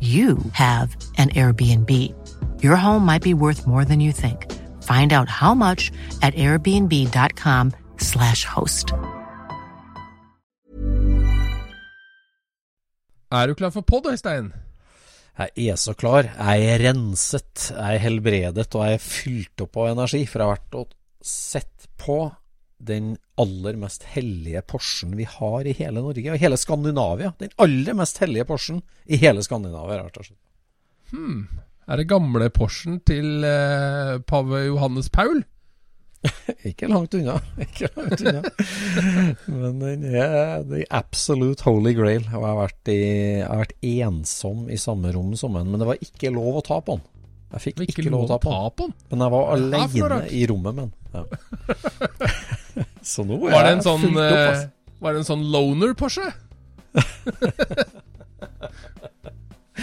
you have an Airbnb. Your home might be worth more than you think. Find out how much at airbnb.com/slash host. Er du klar for pod, Øystein? Jeg er så klar. Jeg er renset, jeg er helbredet og jeg er fylt opp av energi. For jeg har vært og sett på den aller mest hellige Porschen vi har i hele Norge, og hele Skandinavia. Den aller mest hellige Porschen i hele Skandinavia, rett og slett. Hmm. Er det gamle Porschen til eh, pave Johannes Paul? Ikke langt unna. Ikke langt unna. Men den er the absolute holy grail. Og jeg har vært, i, jeg har vært ensom i samme rom som den, men det var ikke lov å ta på den. Jeg fikk ikke, ikke lov å ta på den. Men jeg var alene i rommet med den. Ja. Så nå er var det en jeg sånn, fullt opp. eh, ass. Var det en sånn loner Porsche?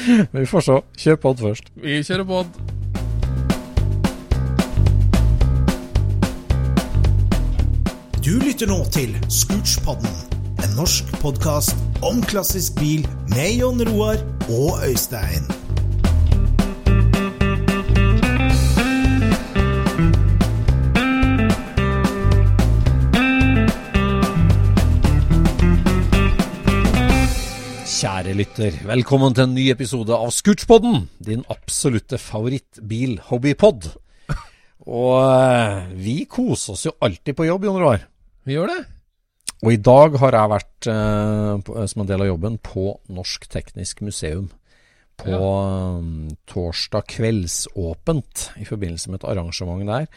Men vi får se. Kjør pod først. Vi kjører pod. Du lytter nå til Scootspodden, en norsk podkast om klassisk bil med Jon Roar og Øystein. Kjære lytter, velkommen til en ny episode av Scootspodden, din absolutte favorittbil-hobbypod. Og eh, vi koser oss jo alltid på jobb, Jon Roar. Vi gjør det. Og i dag har jeg vært, eh, som en del av jobben, på Norsk Teknisk Museum. På ja. torsdag kveldsåpent i forbindelse med et arrangement der.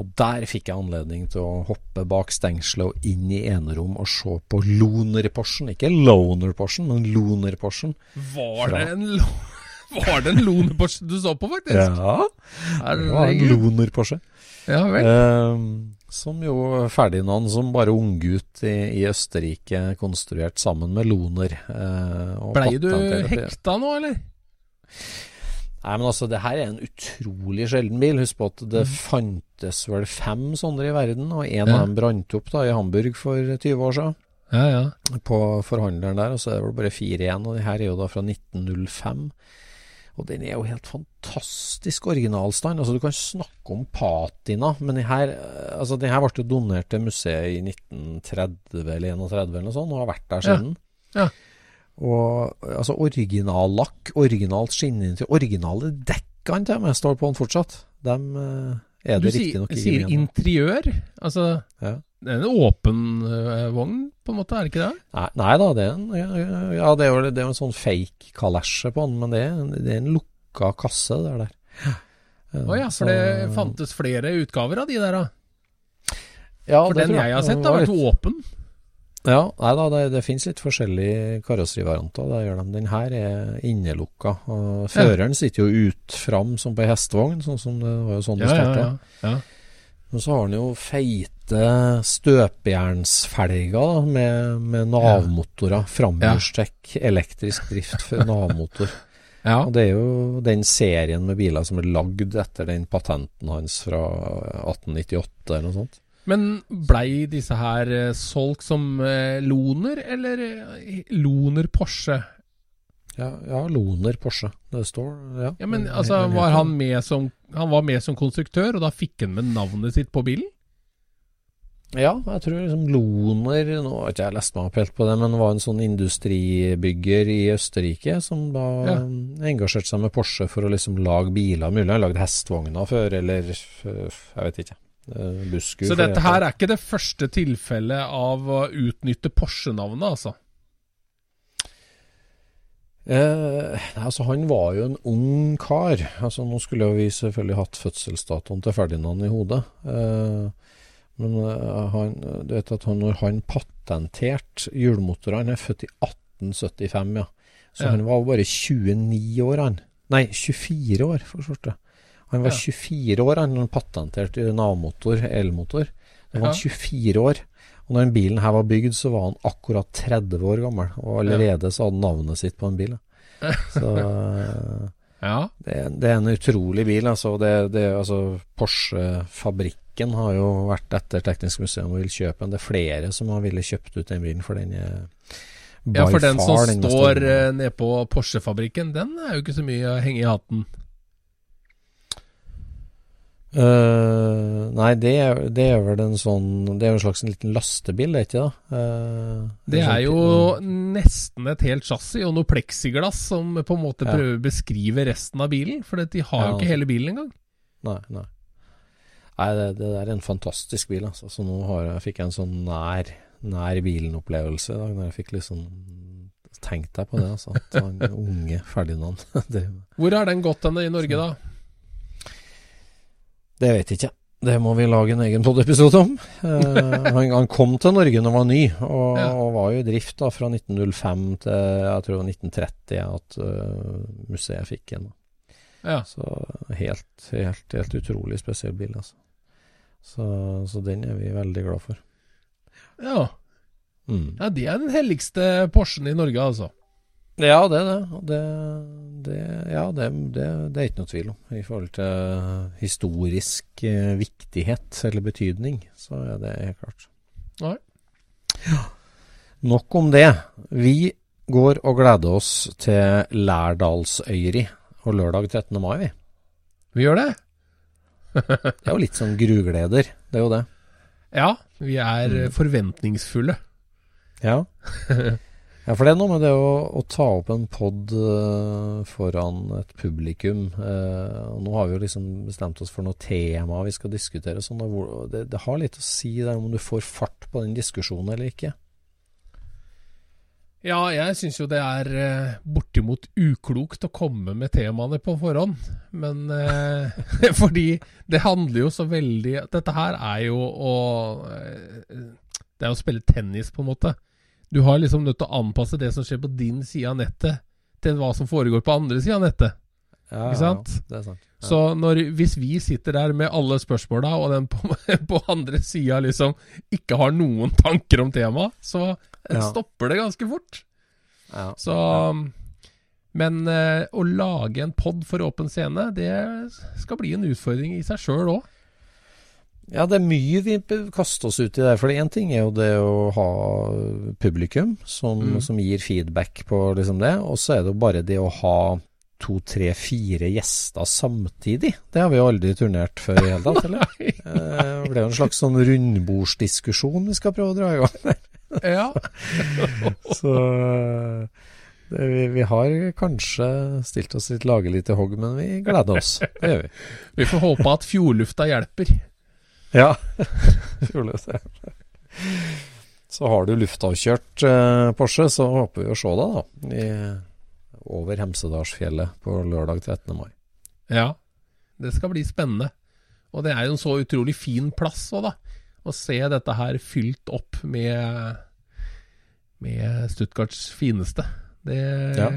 Og der fikk jeg anledning til å hoppe bak stengselet og inn i enerom og se på Loner-Porschen. Ikke Loner-Porschen, men Loner-Porschen. Var det en, lo- var det en loner Porsche du så på, faktisk? Ja, det var en. Loner-Porsche. Ja vel. Eh, som jo Ferdinand som bare unggutt i, i Østerrike konstruert sammen med Loner. Eh, Blei du hekta nå, eller? Nei, men altså, det her er en utrolig sjelden bil. Husk på at det Mm. fantes vel fem sånne i verden, og en Ja. av dem brant opp da i Hamburg for 20 år siden. Ja, ja. På forhandleren der, og så er det vel bare fire igjen. Og de her er jo da fra 1905. Og den er jo helt fantastisk originalstand. Altså, du kan snakke om patina, men den her, eh, altså, den her ble jo donert til museet i 1930 eller 31 eller noe sånt, og har vært der siden. Ja. Ja. Og altså originallakk, originalt skinninntrykk, originale dekkene til med står på den fortsatt. Dem eh, er det sier, riktignok ikke sier mye interiør. Altså, Ja. det er en åpen øh, vogn, på en måte, er det ikke det? Nei, nei da, det er en, ja, ja, det er jo det er en sånn fake kalesje på den, men det er, en- det er en lukka kasse det er der. Å ja, for det fantes flere utgaver av de der, da. ja, For den tror jeg har sett, har vært åpen. Ja, nei da, det, det finnes litt forskjellige karosserivarianter. Det gjør de. Den her er innelukka. Føreren Føreren sitter jo ut fram som på ei hestevogn, sånn som det var jo sånn det Ja, ja, starta. ja. ja. Men så har den jo feite støpejernsfelger med, med, navmotorer. Framhjulstrekk, elektrisk drift for navmotor. Ja. Og det er jo den serien med biler som er lagd etter den patenten hans fra 1898 eller noe sånt. Men blei disse her eh, solgt som eh, Loner, eller eh, Loner Porsche? Ja, ja Loner Porsche. Det står Ja, Ja, men altså, var han med som Han var med som konstruktør, og da fikk han med navnet sitt på bilen? Ja, jeg tror liksom Loner Nå har ikke jeg lest meg opp helt på det, men var en sånn industribygger i Østerrike som da Ja. engasjerte seg med Porsche for å liksom lage biler. Mulig han lagde hestvogner før, eller jeg vet ikke. Eh, Så dette her er ikke det første tilfellet av å utnytte Porsche-navnet, altså? Eh, altså Han var jo en ung kar. Altså Nå skulle vi selvfølgelig hatt fødselsdatoen til Ferdinand i hodet. Eh, men eh, han, du vet at han, når han patenterte hjulmotorer Han er født i 1875, ja. Så Ja. han var bare 29 år, han. Nei, 24 år, for sorte. Han var Ja. 24 år han, han patenterte Nav-motor, elmotor. Han var Ja. 24 år. Og når den bilen her var bygd, så var han akkurat 30 år gammel. Og allerede så hadde han navnet sitt på en bil. Så Ja. det, det er en utrolig bil. altså. Det, det, altså Porsche-fabrikken har jo vært etter Teknisk museum og vil kjøpe den. Det er flere som har ville kjøpt ut den bilen, for den er by ja, for den som den står eh, nede på Porsche-fabrikken, den er jo ikke så mye å henge i hatten. Eh, nei, det det er vel en sånn Det er jo en slags en liten lastebil, det ikke det? Uh, Det er sånn- jo nesten et helt chassis og noe pleksiglass som på en måte Ja. prøver å beskrive resten av bilen, for de har jo Ja, ikke hele bilen engang. Nei, nei. Nei, det, det der er en fantastisk bil, altså. Så nå har jeg, fikk jeg en sånn nær, nær bilen-opplevelse i dag, når jeg fikk liksom tenkt deg på det, altså. At han unge Ferdinand det, Hvor har den gått henne i Norge, da? Det vet jeg ikke. Det må vi lage en egen podiepisode om. Eh, han, han kom til Norge når han var ny, og, Ja. og var jo i drift da fra 1905 til jeg tror 1930 at uh, museet fikk en. Ja. Så helt, helt, helt utrolig spesiell bil, altså. Så, så den er vi veldig glad for. ja. Mm. Ja, det er den helligste Porschen i Norge, altså. Ja, det er det. Det, det ja, det, det, det er ikke noe tvil om. I forhold til historisk eh, viktighet eller betydning, så er det helt klart. Nei. Ja. Nok om det. Vi går og gleder oss til Lærdalsøyri og lørdag 13. mai, vi. Vi gjør det? Det er jo litt sånn grugleder, det er jo det. Ja, vi er Mm. eh, forventningsfulle. Ja. ja, for det er noe med det å, å ta opp en pod uh, foran et publikum. Uh, og nå har vi jo liksom bestemt oss for noe tema vi skal diskutere. Sånn, hvor, det, det har litt å si der om du får fart på den diskusjonen eller ikke. Ja, jeg syns jo det er uh, bortimot uklokt å komme med temaene på forhånd. Men Fordi det handler jo så veldig Dette her er jo å Det er å spille tennis, på en måte. Du har liksom nødt til å anpasse det som skjer på din side av nettet, til hva som foregår på andre sida av nettet. Ja, Ikke sant? Ja, det er sant. Ja. Så når, hvis vi sitter der med alle spørsmåla, og den på, på andre sida liksom ikke har noen tanker om temaet, så stopper det ganske fort. ja. Så Men eh, å lage en pod for åpen scene, det skal bli en utfordring i seg sjøl òg. Ja, det er mye vi kaster oss ut i der. For én ting er jo det å ha publikum som, Mm. som gir feedback på liksom det. Og så er det jo bare det å ha to, tre, fire gjester samtidig. Det har vi jo aldri turnert før i hele tatt, eller? Eh, Det blir jo en slags sånn rundbordsdiskusjon vi skal prøve å dra i gang. Ja. Så det, vi, vi har kanskje stilt oss litt lagelig til hogg, men vi gleder oss. Det gjør vi. Vi får håpe at fjordlufta hjelper. Ja. Ja. Så har du luftavkjørt eh, Porsche, så håper vi å se deg da i, over Hemsedalsfjellet på lørdag 13. mai. Ja. Det skal bli spennende. Og det er jo en så utrolig fin plass òg, da. Å se dette her fylt opp med Med Stuttgarts fineste. Det Ja.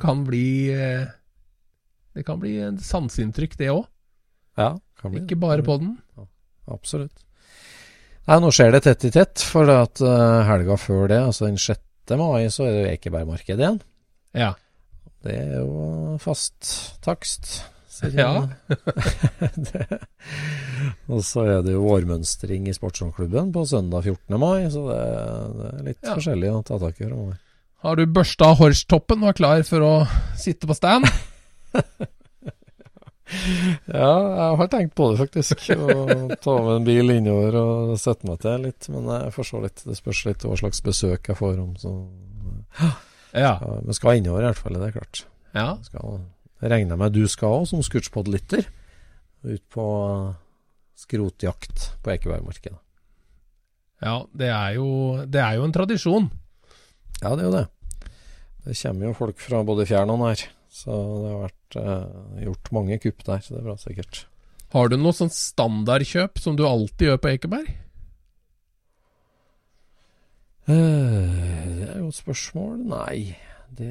kan bli eh, Det kan bli en sanseinntrykk, det òg. Ja. Ikke bare på den. Absolutt. Nei, nå skjer det tett i tett, for at eh, helga før det, altså den 6. mai, så er det jo Ekebergmarked igjen. Ja. Det er jo fast takst. Ja. Og så er det jo vårmønstring i Sportsklubben på søndag 14. mai, så det, det er litt Ja. forskjellig å ta tak i framover. Har du børsta horstoppen og er klar for å sitte på stand? Ja, jeg har tenkt på det faktisk. Å ta med en bil innover og sette meg til litt. Men jeg får se litt. Det spørs litt hva slags besøk jeg får om. Så Ja. ja, vi skal innover i hvert fall, det er klart. ja. Skal, regner med du skal òg, som Scootspod-lytter. Ut på skrotjakt på Ekebergmarkedet. Ja, det er, jo, det er jo en tradisjon. Ja, det er jo det. Det kommer jo folk fra både fjern og nær. Så det har vært eh, gjort mange kupp der, så det er bra sikkert. Har du noe sånn standardkjøp som du alltid gjør på Ekeberg? Uh, Det er jo et spørsmål. Nei, det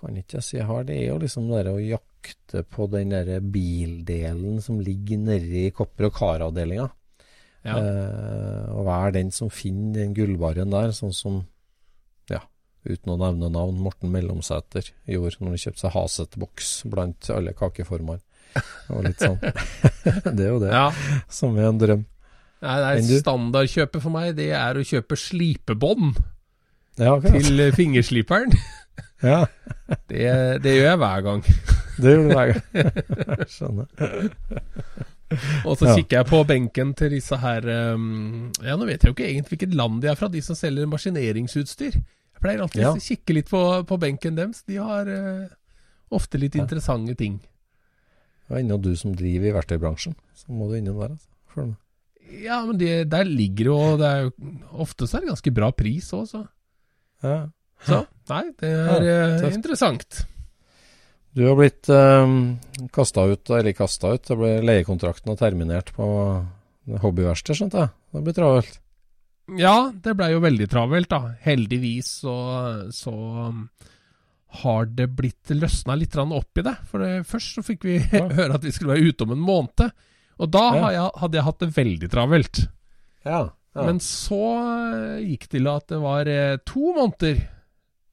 kan ikke jeg si jeg har. Det er jo liksom det å jakte på den der bildelen som ligger nedi kopper- og karavdelinga. Ja. Uh, og være den som finner den gullbarren der, sånn som, uten å nevne navn, Morten Mellomsæter gjorde når han kjøpte seg Haset-boks blant alle kakeformene. Og litt sånn. det er jo det ja. som er en drøm. Nei, det du? standardkjøpet for meg, det er å kjøpe slipebånd Ja, okay. til eh, fingersliperen. Ja, Det, det gjør jeg hver gang. det gjør du hver gang. Skjønner. Og så kikker jeg på benken til disse her um, Ja, nå vet jeg jo ikke egentlig hvilket land de er fra, de som selger maskineringsutstyr. Jeg pleier alltid Ja. å kikke litt på, på benken deres. De har uh, ofte litt Ja. interessante ting. Det er ennå du som driver i verktøybransjen, så må du innom der. Altså. Ja, men de, der ligger jo det er jo Ofte så er det ganske bra pris òg, så. Ja. så Nei, det er eh, interessant. Du har blitt um, kasta ut, eller kasta ut, det ble leiekontrakten og terminert på hobbyverksted, skjønte jeg. Det blir travelt. Ja, det blei jo veldig travelt, da. Heldigvis så, så um, har det blitt løsna litt opp i det. For det, først så fikk vi Ja. høre at vi skulle være ute om en måned. Og da Ja. jeg, hadde jeg hatt det veldig travelt. Ja. Men så eh, gikk det til at det var eh, to måneder.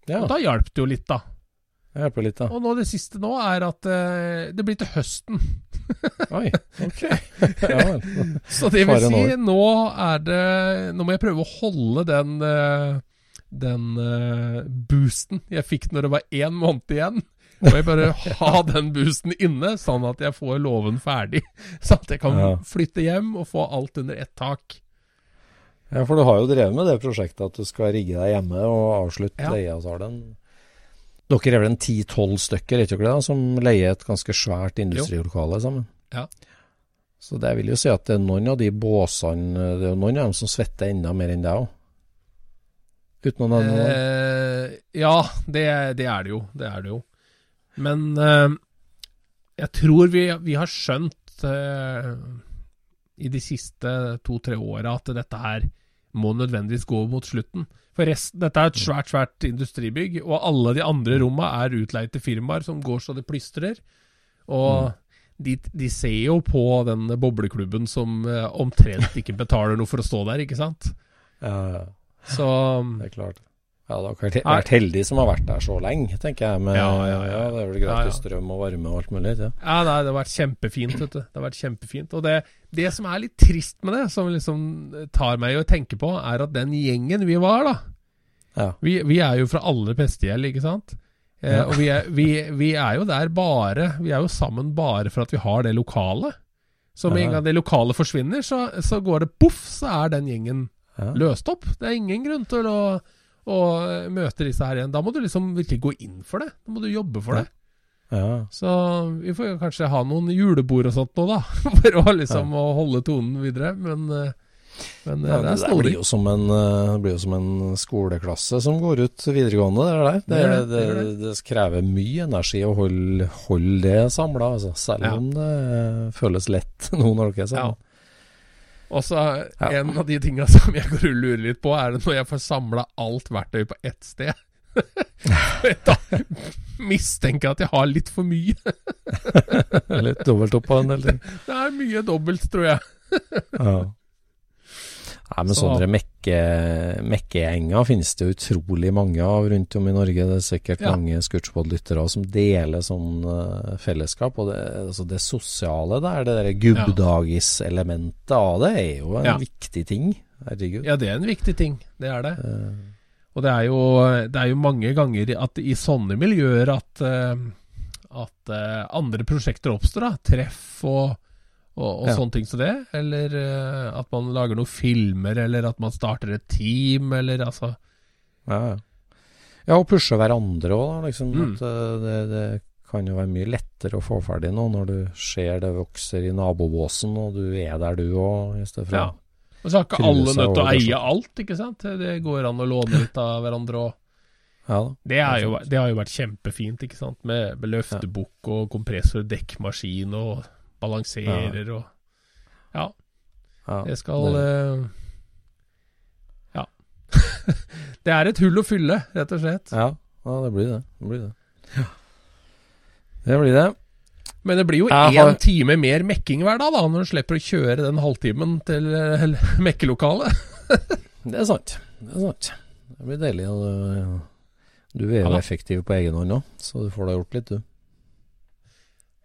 ja. Og da hjalp det jo litt, da. Jeg hjelper litt, da. Og nå det siste nå er at uh, det blir til høsten. Oi, ok. ja vel. Så det vil si, nå er det Nå må jeg prøve å holde den uh, Den uh, boosten jeg fikk når det var én måned igjen. Må jeg bare ha den boosten inne, sånn at jeg får låven ferdig. Sånn at jeg kan Ja. flytte hjem og få alt under ett tak. Ja, for du har jo drevet med det prosjektet at du skal rigge deg hjemme og avslutte Ja. leieavtalen. Dere er vel en ti-tolv stykker, er ikke det, som leier et ganske svært industrilokale sammen? Ja. Så det vil jo si at det er noen av de båsene Det er noen av dem som svetter enda mer enn deg òg. Uten å nevne noe? Eh, ja, det, det er det jo. Det er det jo. Men eh, jeg tror vi, vi har skjønt eh, i de siste to-tre åra at dette her må nødvendigvis gå mot slutten. For resten, dette er et svært, svært industribygg, og alle de andre romma er utleid til firmaer som går så det plystrer. Og de, de ser jo på den bobleklubben som eh, omtrent ikke betaler noe for å stå der, ikke sant? Ja, ja, Så det er klart. Ja, dere har vært- vært heldig som har vært der så lenge, tenker jeg. Med, Ja, ja, ja. det er vel gratis ja. strøm og varme og alt mulig. Ja. Ja, nei, det har vært kjempefint, vet du. Det har vært kjempefint. Og det, det som er litt trist med det, som liksom tar meg å tenke på, er at den gjengen vi var, da Ja. Vi, vi er jo fra alle pestegjeld, ikke sant? Eh. Og vi er, vi, vi er jo der bare Vi er jo sammen bare for at vi har det lokalet. Så med en gang det lokalet forsvinner, så, så går det poff, så er den gjengen løst opp. Det er ingen grunn til å, å møte disse her igjen. Da må du liksom virkelig gå inn for det. Da må du jobbe for Ja. det. ja. Så vi får kanskje ha noen julebord og sånt nå, da. For å liksom å holde tonen videre. Men, eh, men eh, Ja, det det er der blir jo som en, eh, det blir jo som en skoleklasse som går ut videregående. Det, er der. det, Det det, det, det krever mye energi å holde, holde det samla, altså. selv Ja. om det eh, føles lett nå når dere er Ja. sammen. Og så Ja. en av de tinga som jeg går og lurer litt på, er det når jeg får samla alt verktøy på ett sted. da mistenker jeg at jeg har litt for mye. Litt dobbelt opp på en del ting. Det er mye dobbelt, tror jeg. Ja. Nei, men Så- sånne mekke- mekkegjenger finnes det utrolig mange av rundt om i Norge. Det er sikkert Ja. mange Scootspod-lyttere som deler sånn uh, fellesskap. Og det, altså det sosiale der, det der gubbdagiselementet av det, er jo en Ja. viktig ting. Herregud. Ja, det er en viktig ting. Det er det. Uh, Og det er jo, det er jo mange ganger at i sånne miljøer at, uh, at andre prosjekter oppstår. da Treff og, og, og Ja. sånne ting som det. Eller uh, at man lager noen filmer, eller at man starter et team, eller altså ja, ja. og pushe hverandre òg. Liksom, Mm. eh, det, det kan jo være mye lettere å få ferdig nå når du ser det vokser i nabobåsen, og du er der du òg, i stedet for Ja. Og så har ikke alle nødt til å eie alt, ikke sant. Det går an å låne litt av hverandre og Ja. Det, jo, det har jo vært kjempefint, ikke sant. Med, med løftebukk og kompressor, dekkmaskin og balanserer og Ja, Ja, det skal det- eh, Ja. det er et hull å fylle, rett og slett. Ja, ja det blir det. Det blir det. Det blir det. Men det blir jo én har- time mer mekking hver dag, da, når du slipper å kjøre den halvtimen til eh, mekkelokalet. Det er sant. Det er sant. Det blir deilig. Du, du er jo ja, effektiv på egen hånd òg, så du får da gjort litt, du.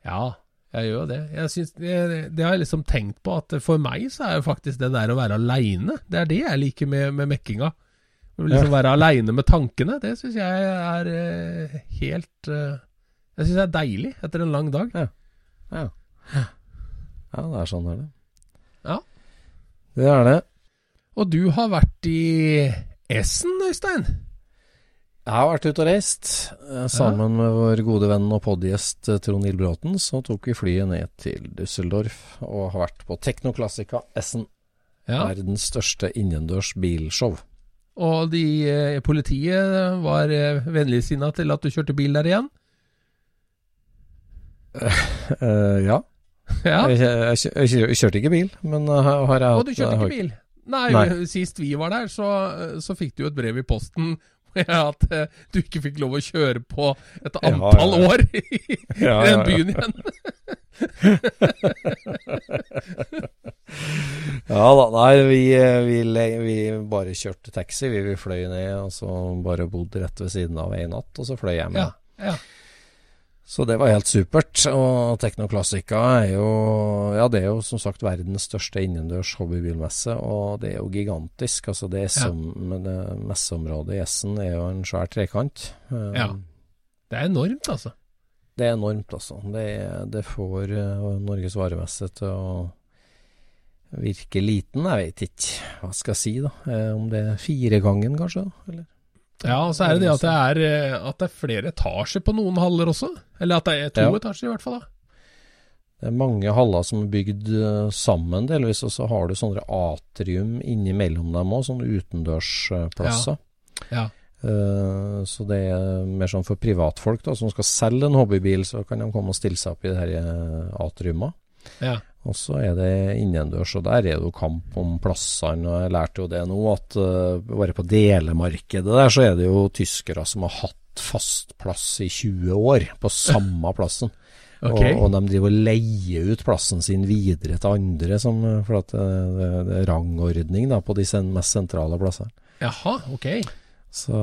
Ja, jeg gjør jo det. Jeg synes det, det har jeg liksom tenkt på, at for meg så er jo faktisk det der å være aleine, det er det jeg liker med, med mekkinga. Liksom være aleine med tankene, det syns jeg er eh, helt eh, Jeg syns det er deilig etter en lang dag. Ja. Ja, det er sånn er det. Ja. Det er det. Og du har vært i Essen, Øystein? Jeg har vært ute og reist. Eh, Sammen med vår gode venn og podgjest eh, Trond Ildbråten så tok vi flyet ned til Düsseldorf og har vært på Teknoklassika Essen. Ja. Verdens største innendørs bilshow. Og de, eh, politiet var eh, vennligsinna til at du kjørte bil der igjen? Eh, ja. Ja. Jeg, jeg, jeg, jeg kjørte ikke bil, men eh, har, jeg jeg Og du kjørte ikke bil? Nei, Nei. sist vi var der, så, så fikk du jo et brev i posten at eh, du ikke fikk lov å kjøre på et antall ja, ja. år i Ja, den ja, ja. byen igjen. Ja da, nei, vi, eh, vi, vi bare kjørte taxi. Vi, vi fløy ned, og så bare bodde rett ved siden av en natt, og så fløy jeg med. Ja, ja. Så det var helt supert. Og Teknoklassika er jo Ja, det er jo som sagt verdens største innendørs hobbybilmesse, og det er jo gigantisk. Altså det Ja. som det Messeområdet i Essen er jo en svær trekant. Eh, Ja. Det er enormt, altså. Det er enormt, altså. Det, det får eh, Norges varemesse til å virke liten. Jeg vet ikke hva skal jeg si, da. Eh, om det er firegangen, kanskje? Eller? Ja, og så er det det at det er, eh, at det er flere etasjer på noen haller også. Eller at det er to Ja. etasjer, i hvert fall. da. Det er mange haller som er bygd eh, sammen delvis, og så har du sånne atrium innimellom dem òg, sånne utendørsplasser. Ja. Ja. så det er mer sånn for privatfolk da, som skal selge en hobbybil, så kan de komme og stille seg opp i de her eh, atriuma. Ja. Og så er det innendørs, og der er det jo kamp om plassene. og Jeg lærte jo det nå, at eh, bare på delemarkedet der så er det jo tyskere som har hatt fast plass i 20 år, på samme plassen. Okay. Og, og de driver og leier ut plassen sin videre til andre, som, eh, for at det, det, det er rangordning da, på de mest sentrale plassene. Jaha, ok. Så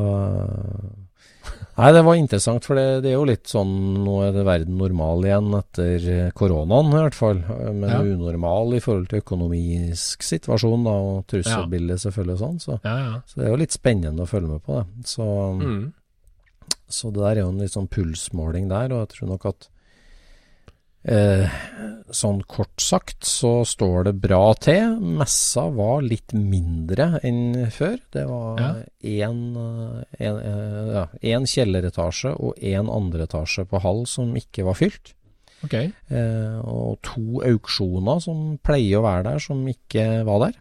Nei, det var interessant, for det, det er jo litt sånn Nå er det verden normal igjen etter eh, koronaen, i hvert fall. Men Ja. unormal i forhold til økonomisk situasjon da, og trusselbildet, selvfølgelig. og sånn, så, Ja, ja. så det er jo litt spennende å følge med på det. Så, Mm. så det der er jo en litt sånn pulsmåling der, og jeg tror nok at Eh, sånn kort sagt så står det bra til. Messa var litt mindre enn før. Det var én en, eh, ja, kjelleretasje og én andreetasje på halv som ikke var fylt. Okay. Eh, og to auksjoner som pleier å være der, som ikke var der.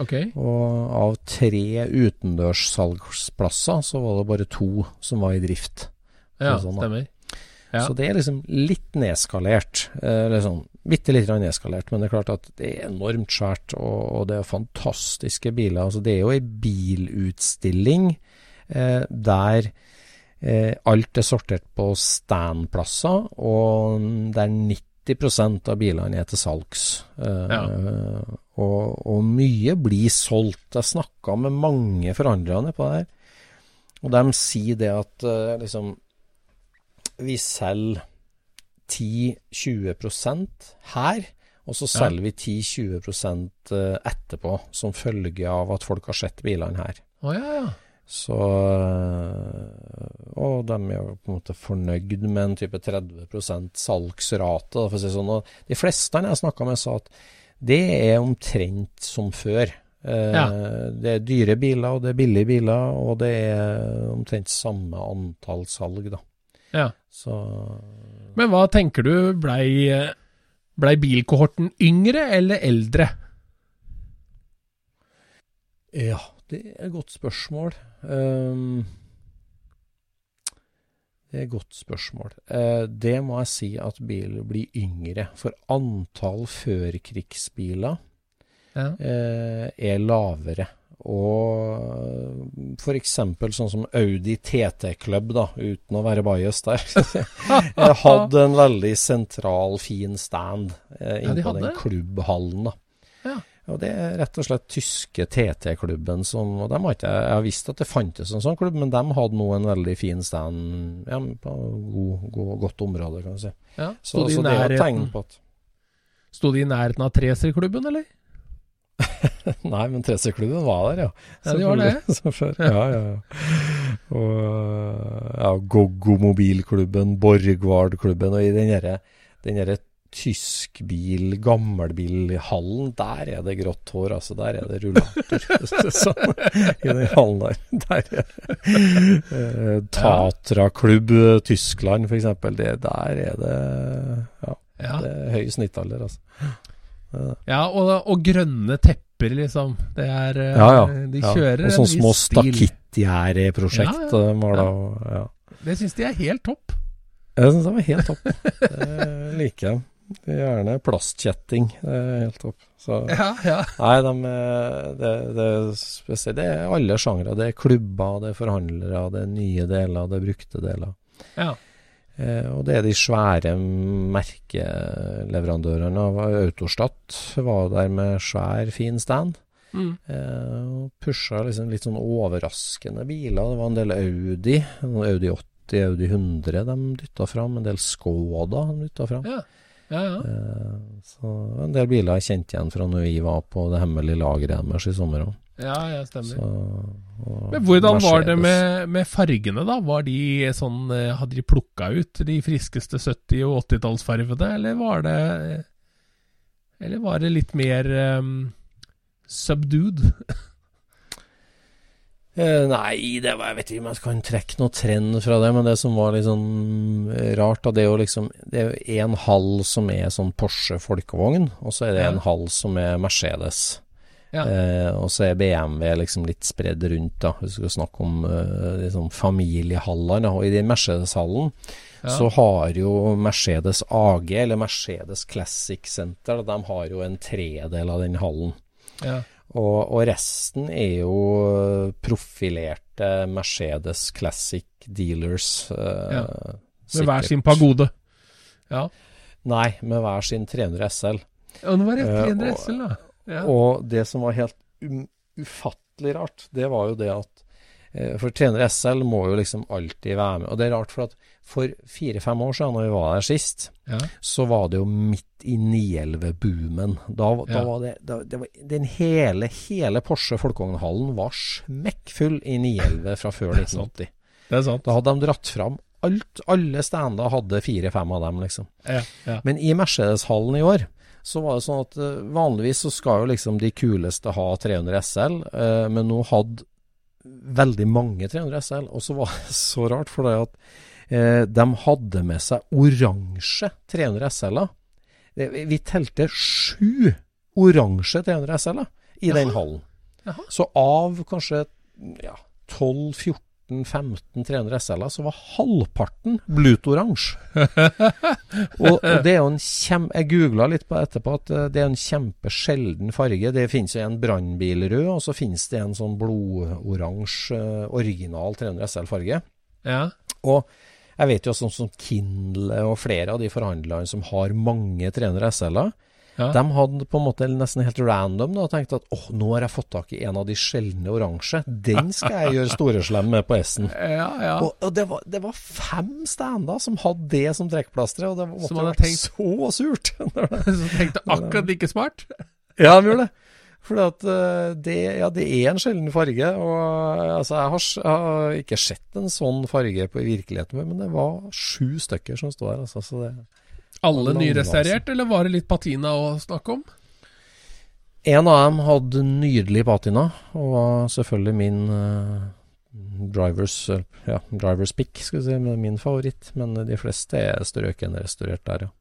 Okay. Og av tre utendørssalgsplasser så var det bare to som var i drift. Ja, sånn, stemmer. Ja. Så det er liksom litt nedskalert. Eh, eller sånn bitte litt nedskalert, men det er klart at det er enormt svært, og, og det er fantastiske biler. Altså, det er jo ei bilutstilling eh, der eh, alt er sortert på standplasser, og der 90% av bilene er til salgs. Eh, Og, og mye blir solgt. Jeg snakka med mange forhandlere på det her, og de sier det at uh, liksom Vi selger 10-20% her, og så selger ja. vi 10-20% etterpå, som følge av at folk har sett bilene her. Oh, ja, ja. Så Og de er jo på en måte fornøyd med en type 30% salgsrate, for å si sånn. Og de fleste jeg snakka med, sa at det er omtrent som før. Eh, ja. Det er dyre biler, og det er billige biler, og det er omtrent samme antall salg, da. Ja. Så Men hva tenker du, blei ble bilkohorten yngre eller eldre? Ja, det er et godt spørsmål. Um, det er et godt spørsmål. Uh, det må jeg si at bilen blir yngre. For antall førkrigsbiler ja. uh, er lavere. Og f.eks. sånn som Audi TT Club, da, uten å være bajas der, hadde en veldig sentral, fin stand eh, inne ja, på den klubbhallen. da. Ja. Og Det er rett og slett tyske TT-klubben som og har ikke, Jeg har visst at det fantes en sånn klubb, men de hadde nå en veldig fin stand ja, på god, god, godt område, kan du si. Ja, så, så det er tegn på at Sto de i nærheten av Treser-klubben, eller? Nei, men tresøkklubben var der, ja. Ja, de var det. Som før. Ja, ja, ja. Og ja, Goggo mobilklubben, Borgvard-klubben, og i den derre tyskbil, gammelbilhallen, der er det grått hår, altså. Der er det rullator. sånn, I den hallen der. Der er eh, Tatra-klubb Tyskland, f.eks. Der er det Ja. ja. Det er høy snittalder, altså. Ja, og, og, grønne tepper, liksom. Det er eh, ja, ja. De kjører ja. Og sånn små stakittgjerdeprosjekt. Ja, ja. ja. Det syns de er helt topp. Jeg syns de er helt topp. Det liker jeg. Gjerne plastkjetting. Det er helt topp. Så, ja, ja. Nei, de, det, det, er det er alle sjangre. Det er klubber, det er forhandlere, det er nye deler, det er brukte deler. Ja. Eh, og det er de svære merkeleverandørene Autostat. Var der med svær, fin stand. Mm. Eh, og pusha liksom litt sånn overraskende biler. Det var en del Audi. Audi 80, Audi 100 de dytta fram. En del Skoda de dytta fram. Ja. Ja, ja. Eh, så en del biler jeg kjente igjen fra når vi var på det hemmelige lageret deres i sommer òg. Ja, ja, stemmer. Så, Men hvordan Mercedes. var det med, med, fargene, da? Var de sånn eh, Hadde de plukka ut de friskeste 70- og 80-tallsfargene, eller var det Eller var det litt mer um, subdued? Eh, nei, det var, jeg vet ikke om jeg kan trekke noen trend fra det, men det som var litt sånn eh, rart, da, det er jo liksom Det er jo en halv som er sånn Porsche folkevogn, og så er det en halv som er Mercedes. Ja. Eh, og så er BMW liksom litt spredd rundt, da. Vi skal snakke om eh, liksom familiehaller. Og i den Mercedes-hallen ja. så har jo Mercedes AG, eller Mercedes Classic Center, de har jo en tredel av den hallen. Ja. Og, og, resten er jo profilerte Mercedes Classic Dealers. Eh, ja. Med hver sin pagode. Ja. Nei, med hver sin 300 SL. Ja, nå var det 300 uh, SL, da. Ja. Og det som var helt um, ufattelig rart, det var jo det at uh, For 300 SL må jo liksom alltid være med. Og det er rart, for at for fire-fem år siden, når vi var der sist, ja. så var det jo midt i 911-boomen. Da, da ja. var det, da, det var, Den hele, hele Porsche Folkevognhallen var smekkfull i 911 fra før 1980. Det er sant. Da hadde de dratt fram alt. Alle stander hadde fire-fem av dem, liksom. Ja, Men i Mercedes-hallen i år så var det sånn at uh, vanligvis så skal jo liksom de kuleste ha 300 SL, uh, men nå hadde veldig mange 300 SL, og så var det så rart, for det at Eh, de hadde med seg oransje 300 SL-er. Vi telte sju oransje 300 SL-er i Jaha. den hallen. Jaha. Så av kanskje ja, 12-14-15 300 SL-er, så var halvparten blutoransje. og, og, det er jo en kjem... Jeg googla litt på etterpå at eh, det er en kjempesjelden farge. Det finnes jo en brannbilrød, og så finnes det en sånn blodoransje eh, original 300 SL-farge. Ja. Og jeg vet jo sånn som Kindle og flere av de forhandlerne som har mange 300 SL-er, Ja. De hadde på en måte nesten helt random da, tenkt at åh, nå har jeg fått tak i en av de sjeldne oransje. Den skal jeg gjøre storeslem med på S-en. Ja, ja. Og, og det, var, det var fem stander som hadde det som trekkplastre, og det måtte Som hadde vært tenkt- så surt. som tenkte akkurat like smart. ja, de gjorde det. For eh, det, ja, det er en sjelden farge. Og eh, altså, jeg har, jeg har ikke sett en sånn farge på i virkeligheten, men det var sju stykker som står her. Altså, så det, Alle nyrestaurert, eller var det litt patina å snakke om? en av dem hadde nydelig patina, og var selvfølgelig min uh, drivers, uh, ja, drivers pick, skal vi si, min favoritt. Men de fleste er strøkenrestaurert der, ja.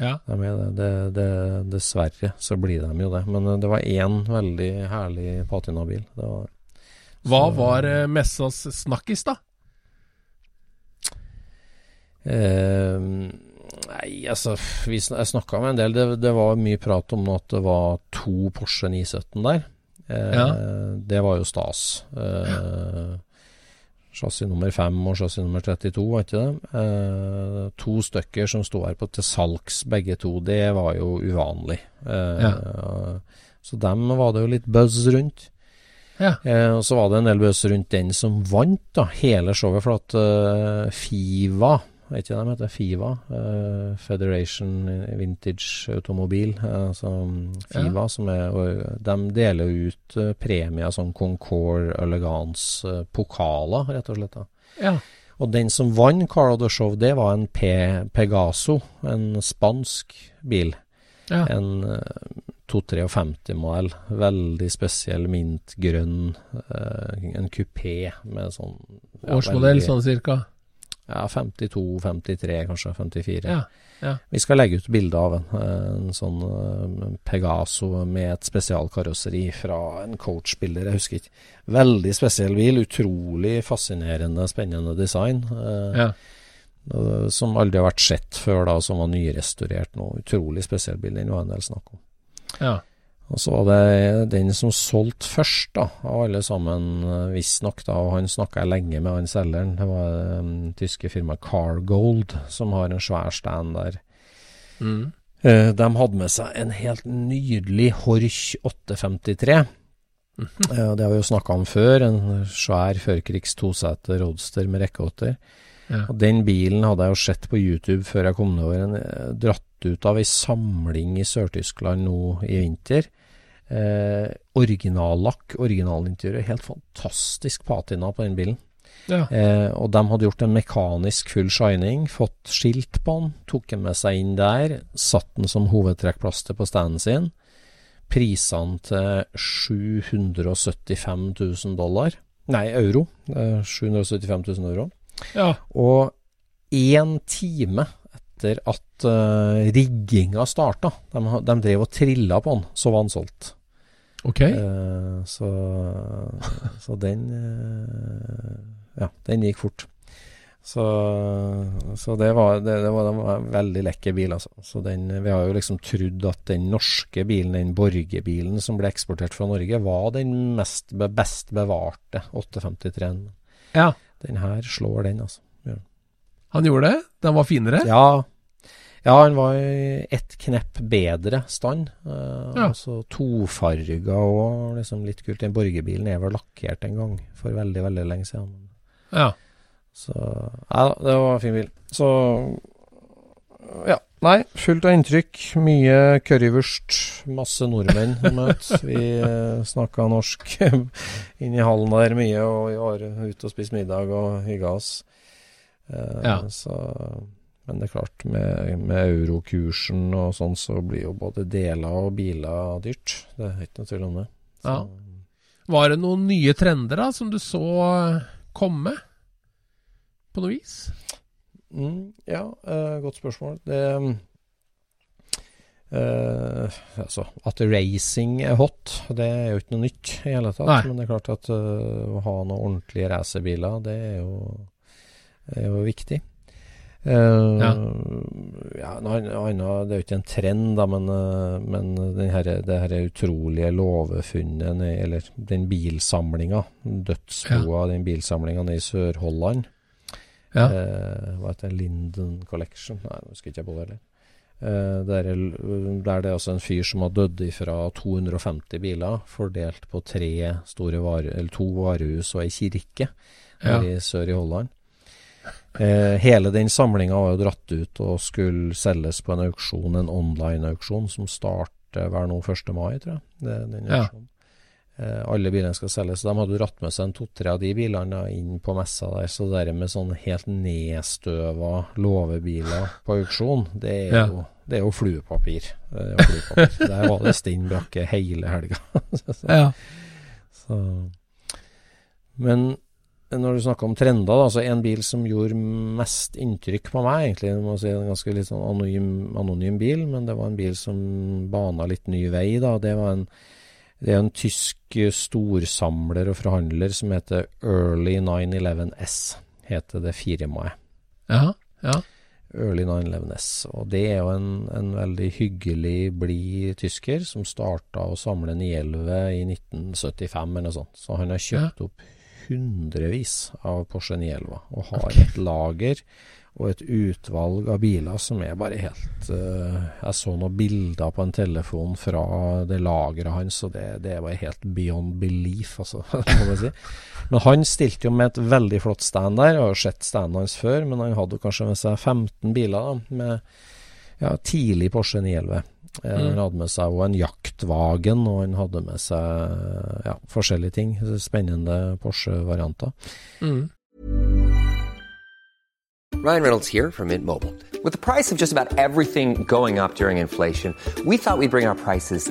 Ja. De det, det, det, dessverre så blir de jo det. Men eh, det var én veldig herlig patinabil. Var, Hva så- var messas snakkis, da? Eh, nei, altså vi, Jeg snakka med en del. Det, det var mye prat om at det var to Porsche 917 der. Eh, Ja. Det var jo stas. Eh, Chassis nummer 5 og chassis nummer 32, var ikke det? Eh, to stykker som sto her på til salgs, begge to. Det var jo uvanlig. Eh, Så dem var det jo litt buzz rundt. Ja. Eh, og så var det en del buzz rundt den som vant da, hele showet, for at eh, Fiva Vet ikke hva de heter? Fiva? Uh, Federation Vintage Automobil. eh, altså Fiva, som er De deler ut uh, premier som Concorde Elegance eh, pokaler, rett og slett. da. Ja. Og den som vant Car of the Show, det var en Pe Pegaso, en spansk bil. ja. En uh, 253-modell. Veldig spesiell mintgrønn. eh, en kupé med sånn ja, Årsmodell veldig- sånn cirka. Ja, 52, 53, kanskje 54. Ja. ja. Vi skal legge ut bilde av en. En sånn eh, Pegaso med et spesialkarosseri fra en coachbilder, jeg husker ikke. Veldig spesiell bil. Utrolig fascinerende, spennende design. eh, ja. eh, Som aldri har vært sett før, da, som var nyrestaurert nå. Utrolig spesiell bil. Den var en del snakk om. ja. Og så var det den som solgte først, da, av alle sammen, eh, visstnok, da, og han snakka jeg lenge med han selgeren. Det var det um, tyske firmaet Cargold, som har en svær stand der. Mm. Uh, de hadde med seg en helt nydelig Horch 853. Uh, det har vi jo snakka om før. En svær førkrigs toseter roadster med rekkeåtter. Ja. Og Den bilen hadde jeg jo sett på YouTube før jeg kom nedover. En, eh, dratt ut av ei samling i Sør-Tyskland nå i vinter. Eh, originallakk, originalinteriør. Helt fantastisk patina på den bilen. ja. Eh, og de hadde gjort en mekanisk full shining, fått skilt på den, tok den med seg inn der, satt den som hovedtrekkplaster på standen sin. Prisene til 775 000 dollar. Nei, euro. Eh, 775 000 euro. ja. Og én time etter at uh, rigginga starta, de, de drev og trilla på den, så var den solgt. Ok. Eh, så, så den eh, Ja, den gikk fort. Så, så det, var, det, det, var, det var en veldig lekker bil, altså. Så den, vi har jo liksom trodd at den norske bilen, den Borge-bilen som ble eksportert fra Norge, var den mest, best bevarte 853-en. Ja. Den her slår den, altså. Han gjorde det? Den var finere? Ja, ja han var i ett knepp bedre stand. Uh, Ja. Altså tofarga og liksom litt kult. Den borgerbilen er vel lakkert en gang for veldig, veldig lenge siden. Ja. Så ja, det var en fin bil. Så ja. Nei, fullt av inntrykk. Mye currywurst. Masse nordmenn å møte. Vi uh, snakka norsk inn i hallen der mye, og vi var ute og spiste middag og hygga oss. Uh, Ja. Så Men det er klart, med, med eurokursen og sånn, så blir jo både deler og biler dyrt. Det er ikke noe tvil om det. Så, Var det noen nye trender da, som du så eh, komme? På noe vis? Mm, ja, eh, godt spørsmål. Det Uh, altså, At racing er hot, det er jo ikke noe nytt i hele tatt. Nei. Men det er klart at uh, å ha noen ordentlige racerbiler, det er jo, er jo viktig. Eh, Ja. ja, noe det er jo ikke en trend, da, men, eh, men den her, det her utrolige låvefunnet, eller den bilsamlinga, dødsboa, den bilsamlinga nede i Sør-Holland. Ja. uh, hva heter det? Linden Collection? Nei, nå husker ikke jeg på det heller. Uh, der, der, det er altså en fyr som har dødd fra 250 biler, fordelt på tre store vare, eller to varehus og ei kirke ja. i sør i Holland. Eh, hele den samlinga var jo dratt ut og skulle selges på en auksjon, en online-auksjon, som starter hver nå 1. mai, tror jeg. Det, den ja. Eh, alle bilene skal selges. De hadde dratt med seg en to-tre av de bilene inn på messa der. Så det med sånn helt nedstøva låvebiler på auksjon, det er ja. jo det er jo fluepapir. Det er jo fluepapir. Der var det stinn brakke hele helga. så, ja. så. Men når du snakker om trender, da, så en bil som gjorde mest inntrykk på meg, egentlig, må si en ganske litt sånn anonym, anonym, bil, men det var en bil som bana litt ny vei. da, Det var en det er en tysk storsamler og forhandler som heter Early 911S, heter det firmaet. Ja, ja. Early 911S. Og det er jo en, en veldig hyggelig, blid tysker som starta å samle 911 i 1975 eller noe sånt. Så han har kjøpt ja. opp hundrevis av Porsche 911 og har okay. et lager og et utvalg av biler som er bare helt uh, Jeg så noen bilder på en telefon fra det lageret hans, og det, det er bare helt beyond belief, altså, må jeg si. Men han stilte jo med et veldig flott stand der. Jeg har jo sett standen hans før, men han hadde kanskje med seg 15 biler da, med ja, tidlig Porsche 911. Eh, mm. Han hadde med seg en jaktvagen, og han hadde med seg ja, forskjellige ting. Spennende Porsche-varianter. Mm. Ryan Reynolds here from Mint Mobile. With the price of just about everything going up during inflation, we thought we'd bring our prices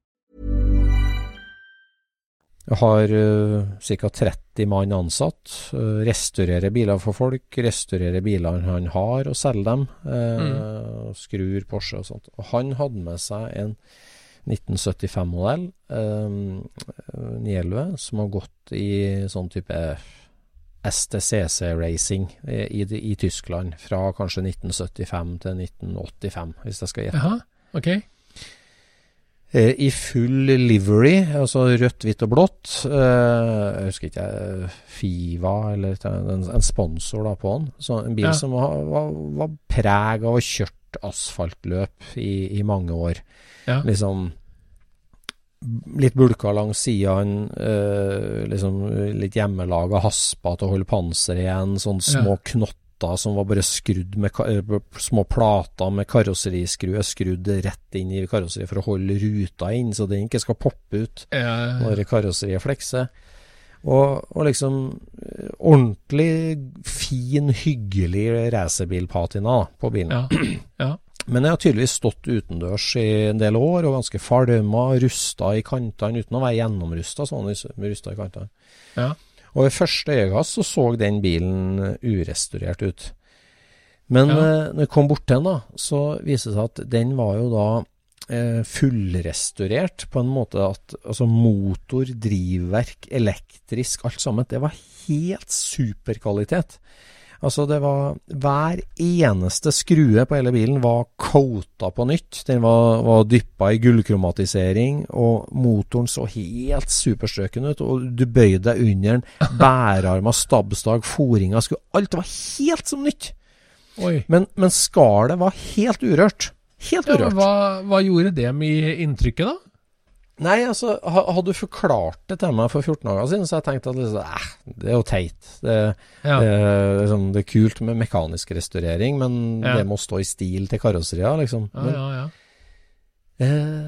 Har uh, ca. 30 mann ansatt. Uh, restaurerer biler for folk. Restaurerer bilene han har, og selger dem. Uh, mm. Skrur Porsche og sånt. Og han hadde med seg en 1975-modell, uh, 911, som har gått i sånn type STCC-racing i, i, i, Tyskland fra kanskje 1975 til 1985, hvis jeg skal gjette. Aha, ok. Eh, I full livery, altså rødt, hvitt og blått. Eh, jeg husker ikke Fiva eller en, sponsor da på den. Så en bil ja. som var, var, var preg av å ha kjørt asfaltløp i, i mange år. Ja. Liksom litt bulka langs sidene, eh, liksom litt hjemmelaga haspa til å holde panseret igjen, sånne små ja. Knotter som var bare skrudd med eh, små plater med karosseriskrue skrudd rett inn i karosseriet for å holde ruta inn, så den ikke skal poppe ut når karosseriet flekser. Og, og, liksom eh, ordentlig fin, hyggelig racerbilpatina på bilen. Ja. ja. Men jeg har tydeligvis stått utendørs i en del år og ganske falma, rusta i kantene uten å være gjennomrusta, sånn rusta i kantene. Ja. Og ved første øyekast så så den bilen urestaurert ut. Men ja. eh, når jeg kom bort til den, da, så viser det seg at den var jo da eh, fullrestaurert på en måte at altså motor, drivverk, elektrisk, alt sammen, det var helt superkvalitet. Altså, det var Hver eneste skrue på hele bilen var coata på nytt. Den var, var dyppa i gullkromatisering, og motoren så helt superstrøken ut. Og du bøyde deg under den. Bærearmer, stabsdag, foringa skulle Alt var helt som nytt. Men, men skallet var helt urørt. Helt urørt. Ja, hva, hva gjorde det med inntrykket, da? Nei, altså, hadde du forklart det til meg for 14 dager siden, så jeg tenkt at liksom, eh, det er jo teit. Det, ja. det, liksom, det, er kult med mekanisk restaurering, men ja. det må stå i stil til karosseria, liksom. Men, ja, eh,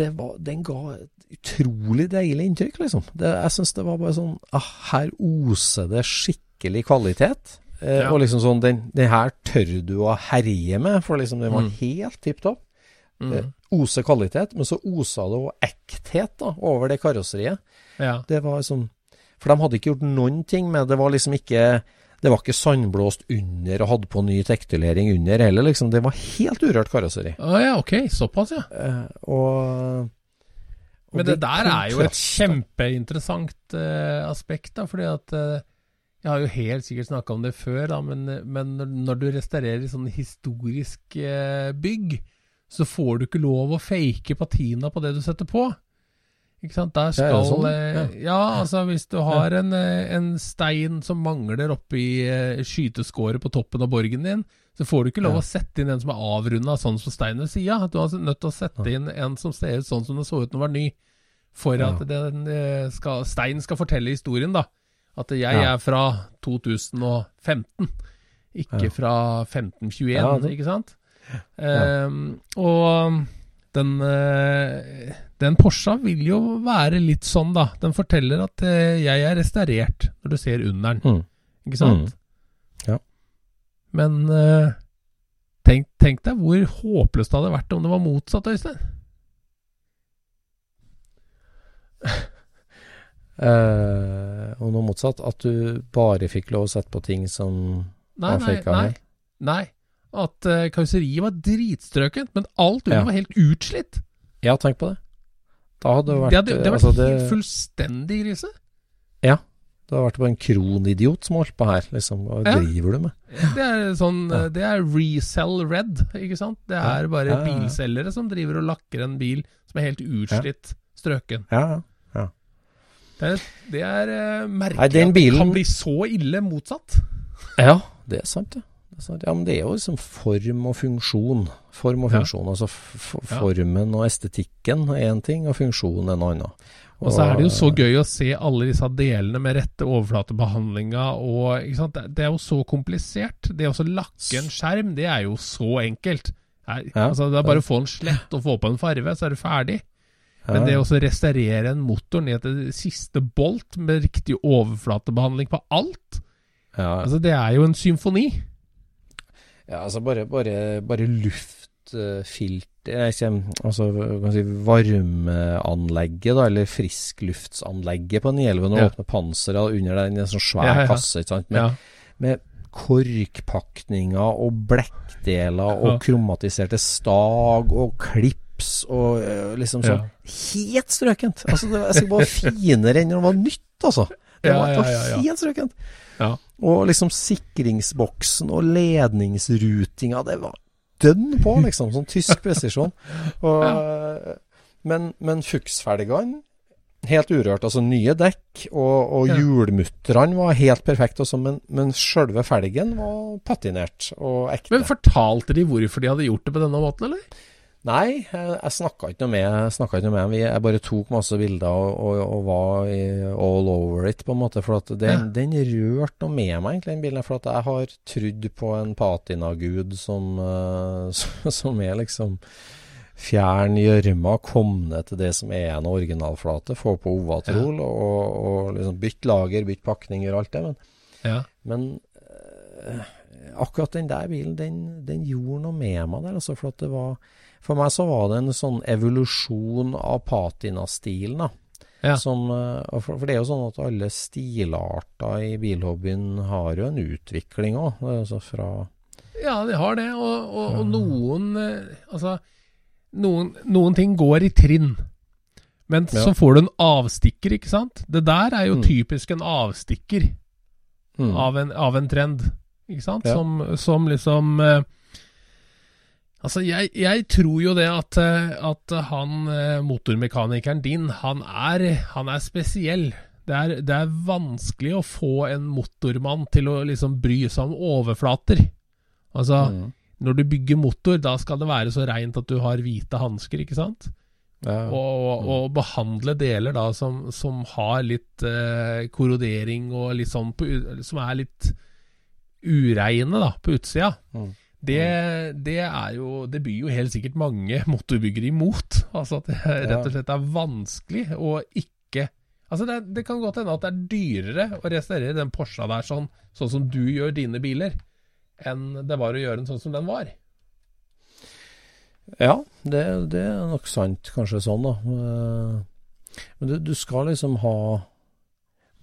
det var, den ga et utrolig deilig inntrykk, liksom. Det, jeg syns det var bare sånn ah, Her oser det skikkelig kvalitet. Eh. Og liksom sånn Den, den her tør du å herje med, for liksom den var Mm. helt tipp topp. Mm. Eh, oser kvalitet, men så osa det òg ekthet da, over det karosseriet. Ja. Det var liksom For de hadde ikke gjort noen ting med det. var liksom ikke Det var ikke sandblåst under og hadde på ny tekstylering under heller, liksom. Det var helt urørt karosseri. Å ja, ok. Såpass, ja. Eh, og, og Men det det der er jo et kjempeinteressant eh, aspekt, da, fordi at eh, Jeg har jo helt sikkert snakka om det før, da, men, men når, når du restaurerer sånn historisk eh, bygg, så får du ikke lov å fake patina på det du setter på. Ikke sant? Der er skal sånn? eh, ja. altså hvis du har en, eh, en stein som mangler oppi eh, skyteskåret på toppen av borgen din, så får du ikke lov Ja. å sette inn en som er avrunda sånn som steinen ved sida. Du er altså nødt til å sette inn en som ser ut sånn som den så ut når den var ny, for at den skal, steinen skal fortelle historien, da. At jeg Ja. er fra 2015, ikke Ja. fra 1521, Ja, det- ikke sant? Ja. Ehm, og den, eh, den Porscha vil jo være litt sånn, da. Den forteller at eh, jeg er restaurert, når du ser under den. Mm. Ikke sant? Mm. Ja. Men eh, tenk, tenk deg hvor håpløst det hadde vært om det var motsatt, Øystein. Og noe motsatt, at du bare fikk lov å sette på ting som Nei, var nei, nei. nei. At uh, karosseriet var dritstrøkent, men alt under Ja. var helt utslitt. Ja, tenk på det. Da hadde det vært det hadde, det hadde vært altså, det, helt fullstendig grise. Ja. Det hadde vært bare en kronidiot som holdt på her, liksom. Hva Ja. driver du med? Det er sånn Ja. eh, Det er resell red, ikke sant? Det er bare bilselgere som driver og lakker en bil som er helt utslitt, strøken. Ja, ja. Det er, det er eh, merkelig Nei, bilen... at det kan bli så ille motsatt. Ja, det er sant, det. Er. Ja, men det er jo liksom form og funksjon. Form og Ja. funksjon. Altså f f formen og estetikken er én ting, og funksjonen er noe annet. Og så er det jo så gøy å se alle disse delene med rette overflatebehandlinga og ikke sant? Det er jo så komplisert. Det å lakke en skjerm, det er jo så enkelt. Her, Ja. altså, det er bare å få en slett og få på en farve, så er du ferdig. Men det å restaurere en motor ned til siste bolt med riktig overflatebehandling på alt, ja. altså det er jo en symfoni. Ja, altså bare, bare, bare luftfilter kjem, Altså kan si, varmeanlegget, da, eller friskluftsanlegget på Nielven, og Ja. åpne panseret under den, en sånn svær Ja, ja. kasse, ikke sant, med, Ja. med korkpakninger og blekkdeler og Ja. kromatiserte stag og klips og øh, liksom sånn Ja. Helt strøkent! Altså, det var, jeg skal bare finere enn når det var nytt, altså. Det Ja, var, var ja, ja, ja. helt strøkent. Ja. Og liksom sikringsboksen og ledningsrutinga, det var dønn på, liksom. Sånn tysk presisjon. Og, men, men fuksfelgene, helt urørt. Altså nye dekk, og, og Ja. hjulmutterne var helt perfekte også, men, men sjølve felgen var patinert og ekte. Men fortalte de hvorfor de hadde gjort det på denne måten, eller? Nei, jeg, jeg snakka ikke noe med ikke noe med. Jeg bare tok masse bilder og, og, og var i, all over it, på en måte. For at den, Ja. den rørte noe med meg, egentlig, den bilen. For at jeg har trodd på en patinagud som, eh, som, som er liksom Fjern gjørma, kom ned til det som er en originalflate, få på Ovatrol og, og liksom bytte lager, bytte pakning, og alt det. Men, Ja. men eh, akkurat den der bilen, den, den gjorde noe med meg der. Altså, for, at det var, for meg så var det en sånn evolusjon av patinastilen. da. Ja. Som, eh, for, for det er jo sånn at alle stilarter i bilhobbyen har jo en utvikling òg. Altså fra Ja, de har det, og, og, og noen eh, Altså, noen, noen ting går i trinn. Men Ja. så får du en avstikker, ikke sant? Det der er jo Mm. typisk en avstikker mm, av, en, av en trend, ikke sant? Ja. Som, som liksom eh, Altså, jeg, jeg tror jo det at, eh, at han eh, motormekanikeren din, han er, han er spesiell. Det er, det er vanskelig å få en motormann til å liksom bry seg om overflater. Altså, mm, når du bygger motor, da skal det være så reint at du har hvite hansker, ikke sant? ja, Og, og behandle deler da som, som har litt eh, korrodering og litt sånn på, Som er litt ureine da, på utsida. Mm. Det, det er jo Det byr jo helt sikkert mange motorbyggere imot. Altså at det rett og slett er vanskelig å ikke Altså det, det kan godt hende at det er dyrere å restaurere den Porscha der sånn, sånn som du gjør dine biler, enn det var å gjøre den sånn som den var. Ja, det, det er nok sant, kanskje sånn, da. Eh, men du, du, skal liksom ha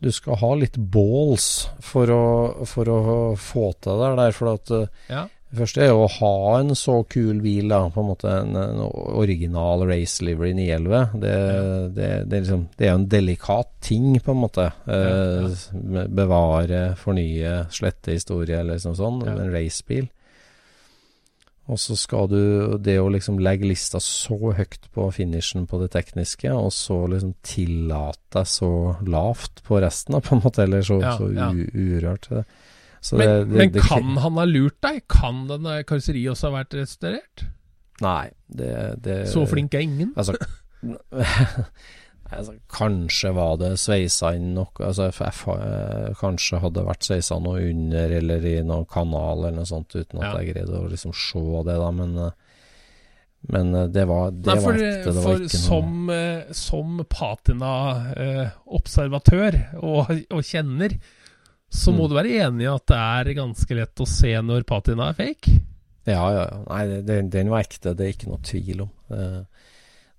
Du skal ha litt balls for å, for å få til det der, for at eh, ja. Det første er jo å ha en så kul bil, da, på en måte en, en original race livery 911. Det, ja. det, det, liksom, det er jo en delikat ting, på en måte. Ja, ja. Bevare, fornye, slette historie, eller liksom sånn. En racebil. Og så skal du Det å liksom legge lista så høyt på finishen på det tekniske, og så liksom tillate deg så lavt på resten, på en måte, eller så, ja, så ja. urørt. Så men, det, det, men det, kan han ha lurt deg? Kan denne karosseriet også ha vært restaurert? Nei, det, Så flink er ingen? Altså Altså, kanskje var det sveisa inn noe altså, eh, Kanskje hadde vært sveisa noe under eller i noen kanal eller noe sånt, uten at ja. jeg greide å liksom se det, da. Men, eh, men eh, det var, det Nei, for, var ekte. Det var ikke som, noe Som patina-observatør eh, og, og, kjenner, så må mm. du være enig i at det er ganske lett å se når patina er fake? Ja, ja. ja. Nei, den, den var ekte. Det er ikke noe tvil om. Eh,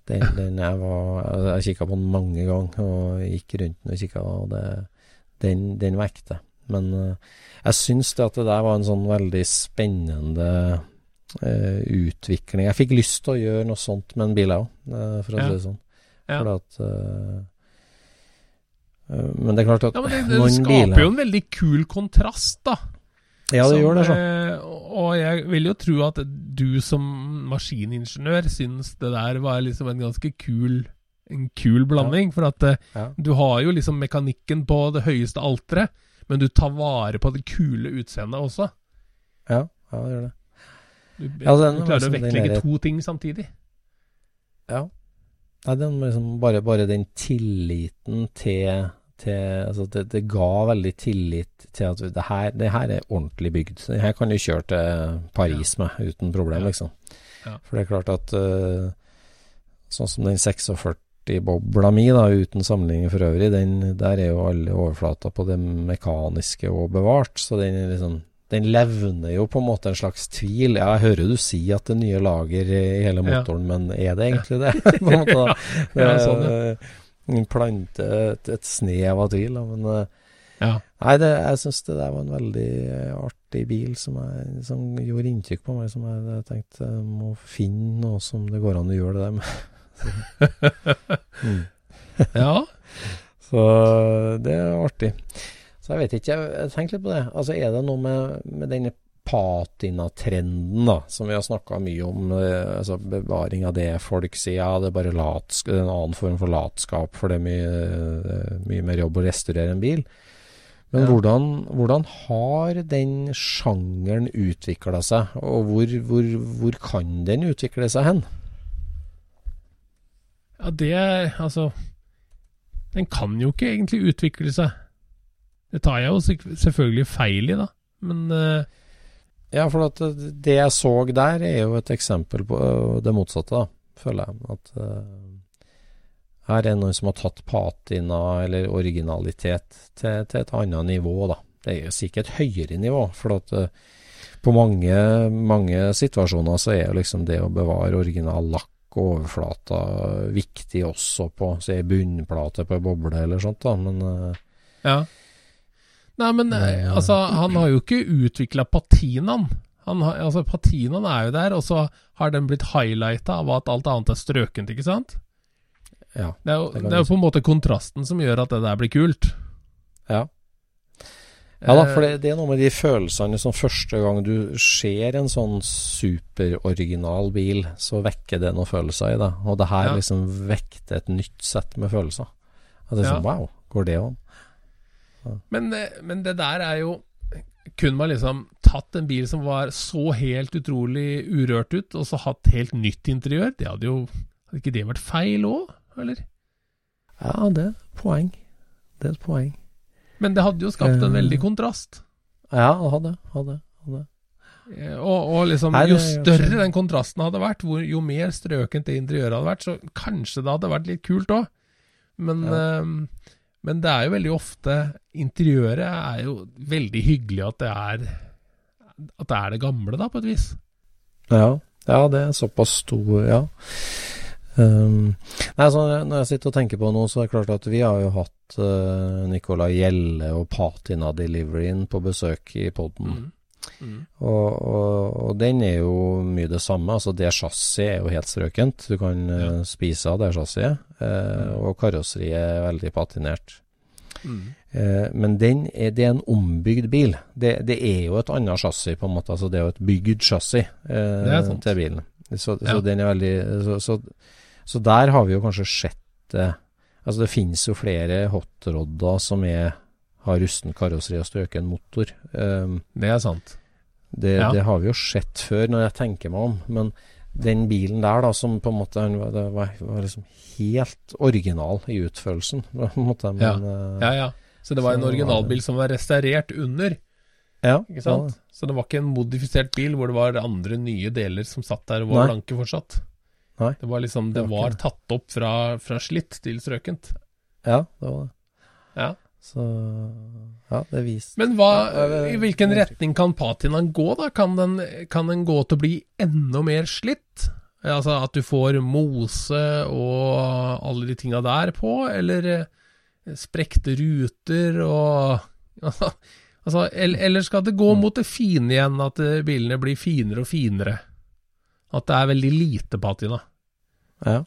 den, den jeg var altså, Jeg kikka på den mange ganger og gikk rundt den og kikka, og det, den, den var ekte. Men uh, jeg syns det at det der var en sånn veldig spennende uh, utvikling. Jeg fikk lyst til å gjøre noe sånt med en bil, jeg òg, uh, for å si det sånn. Ja. At Men det er klart at ja, det, det, det skaper biler, jo en veldig kul kontrast, da. Ja, det som, gjør det. så. og jeg vil jo tro at du som maskiningeniør syns det der var liksom en ganske kul en kul blanding. Ja. For at eh, ja. du har jo liksom mekanikken på det høyeste alteret, men du tar vare på det kule utseendet også. Ja, ja, det gjør det. Du, ja, den, du klarer liksom, å vektlegge to ting samtidig. Ja. Nei, den, liksom, bare, bare den tilliten til til altså det, det, ga veldig tillit til at det her, det her er ordentlig bygd. Det her kan du kjøre til Paris med uten problem, liksom. Ja. For det er klart at uh, sånn som den 46-bobla mi, da, uten sammenligning for øvrig, den, der er jo alle overflater på det mekaniske og bevart. Så den liksom den levner jo på en måte en slags tvil. Ja, jeg hører du si at det er nye lager i hele motoren, ja. men er det egentlig det? på en måte, da. Ja, sånn, ja plante et, et snev av tvil. Men eh, ja. nei, det, jeg syns det der var en veldig artig bil som, jeg, som gjorde inntrykk på meg. Som jeg, jeg tenkte jeg må finne noe som det går an å gjøre det der med. mm. ja. Så det er artig. Så jeg vet ikke, jeg, jeg tenkte litt på det. Altså Er det noe med, med denne patinatrenden, da, som vi har snakka mye om. Eh, altså Bevaring av det folk sier. Ja, det er bare latsk, en annen form for latskap, for det er mye, eh, mye mer jobb å restaurere en bil. Men ja. hvordan, hvordan, har den sjangeren utvikla seg, og hvor, hvor, hvor, kan den utvikle seg hen? Ja, det Altså Den kan jo ikke egentlig utvikle seg. Det tar jeg jo selvfølgelig feil i, da. Men uh, ja, for det jeg så der, er jo et eksempel på øh, det motsatte, da, føler jeg. At uh, her er noen som har tatt patina eller originalitet til, til, et annet nivå, da. Det er sikkert et høyere nivå, for at uh, på mange, mange situasjoner så er jo liksom det å bevare original lakk og overflata viktig også på si bunnplate på ei boble eller sånt, da, men uh, Ja. Nei, men altså, han har jo ikke utvikla patinaen. Har, altså, patinaen er jo der, og så har den blitt highlighta av at alt annet er strøkent, ikke sant? Ja, det er jo, det det er jo på en måte kontrasten som gjør at det der blir kult. Ja. Ja da, for det, det, er noe med de følelsene som første gang du ser en sånn superoriginal bil, så vekker det noen følelser i deg. Og det her ja. liksom vekter et nytt sett med følelser. At det er sånn, wow, går det an? Men, eh, men, det der er jo Kunne man liksom tatt en bil som var så helt utrolig urørt ut, og så hatt helt nytt interiør? Det hadde jo Hadde ikke det vært feil òg, eller? Ja, det er et poeng. Det er et poeng. Men det hadde jo skapt en veldig kontrast. Ja, det hadde, hadde, hadde. Eh, Og, og liksom, Nei, jo større den kontrasten hadde vært, hvor, jo mer strøkent det interiøret hadde vært, så kanskje det hadde vært litt kult òg. Men, Ja. ehm, men det er jo veldig ofte Interiøret er jo veldig hyggelig at det er At det er det gamle, da, på et vis. Ja, ja det er såpass stor, ja. Um, nei, så når jeg sitter og tenker på noe, så er det klart at vi har jo hatt uh, Nicolai Gjelle og Patina Deliveryen på besøk i poden. Mm. Og, og, og den er jo mye det samme. Altså det chassiset er jo helt strøkent. Du kan uh, spise av det chassiset. Uh, og karosseriet er veldig patinert. Mm. Eh, men den er, det er en ombygd bil. Det, det er jo et annet chassis, på en måte. Altså det er jo et bygd chassis eh, til bilen. Så, Ja. så den er veldig så, så, så der har vi jo kanskje sett det Altså det finnes jo flere hotrodder som er, har rusten karosseri og strøken motor. Um, Det er sant. det, Ja. det har vi jo sett før, når jeg tenker meg om. Men den bilen der, da, som på en måte var- var, var liksom helt original i utførelsen, på en måte. Men, Ja. eh, Ja, ja. Så det var en originalbil som var restaurert under, ja, ikke sant? Så det var ikke en modifisert bil hvor det var andre nye deler som satt der og var Nei. blanke fortsatt. Nei. Det var liksom, det var tatt opp fra, fra slitt til strøkent. Ja, det var det. Ja. Så ja, det viser Men hva, i hvilken retning kan patinaen gå, da? Kan den, kan den gå til å bli enda mer slitt? Altså at du får mose og alle de tinga der på, eller eh, sprekte ruter og Altså, eller, skal det gå mot det fine igjen, at eh, bilene blir finere og finere? At det er veldig lite patina? Ja.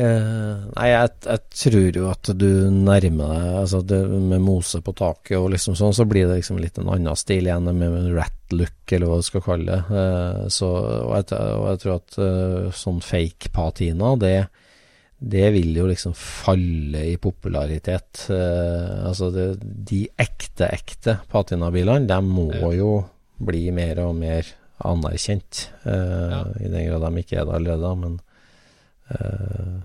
Eh, nei, jeg, jeg tror jo at du nærmer deg altså det, Med mose på taket og liksom sånn, så blir det liksom litt en annen stil igjen, med en rat look, eller hva du skal kalle det. Eh, så, og, jeg, og jeg tror at uh, sånn fake patina, det, det vil jo liksom falle i popularitet. Eh, altså det, de ekte, ekte patinabilene, de må jo bli mer og mer anerkjent. eh, Ja. I den grad de ikke er det allerede, men eh,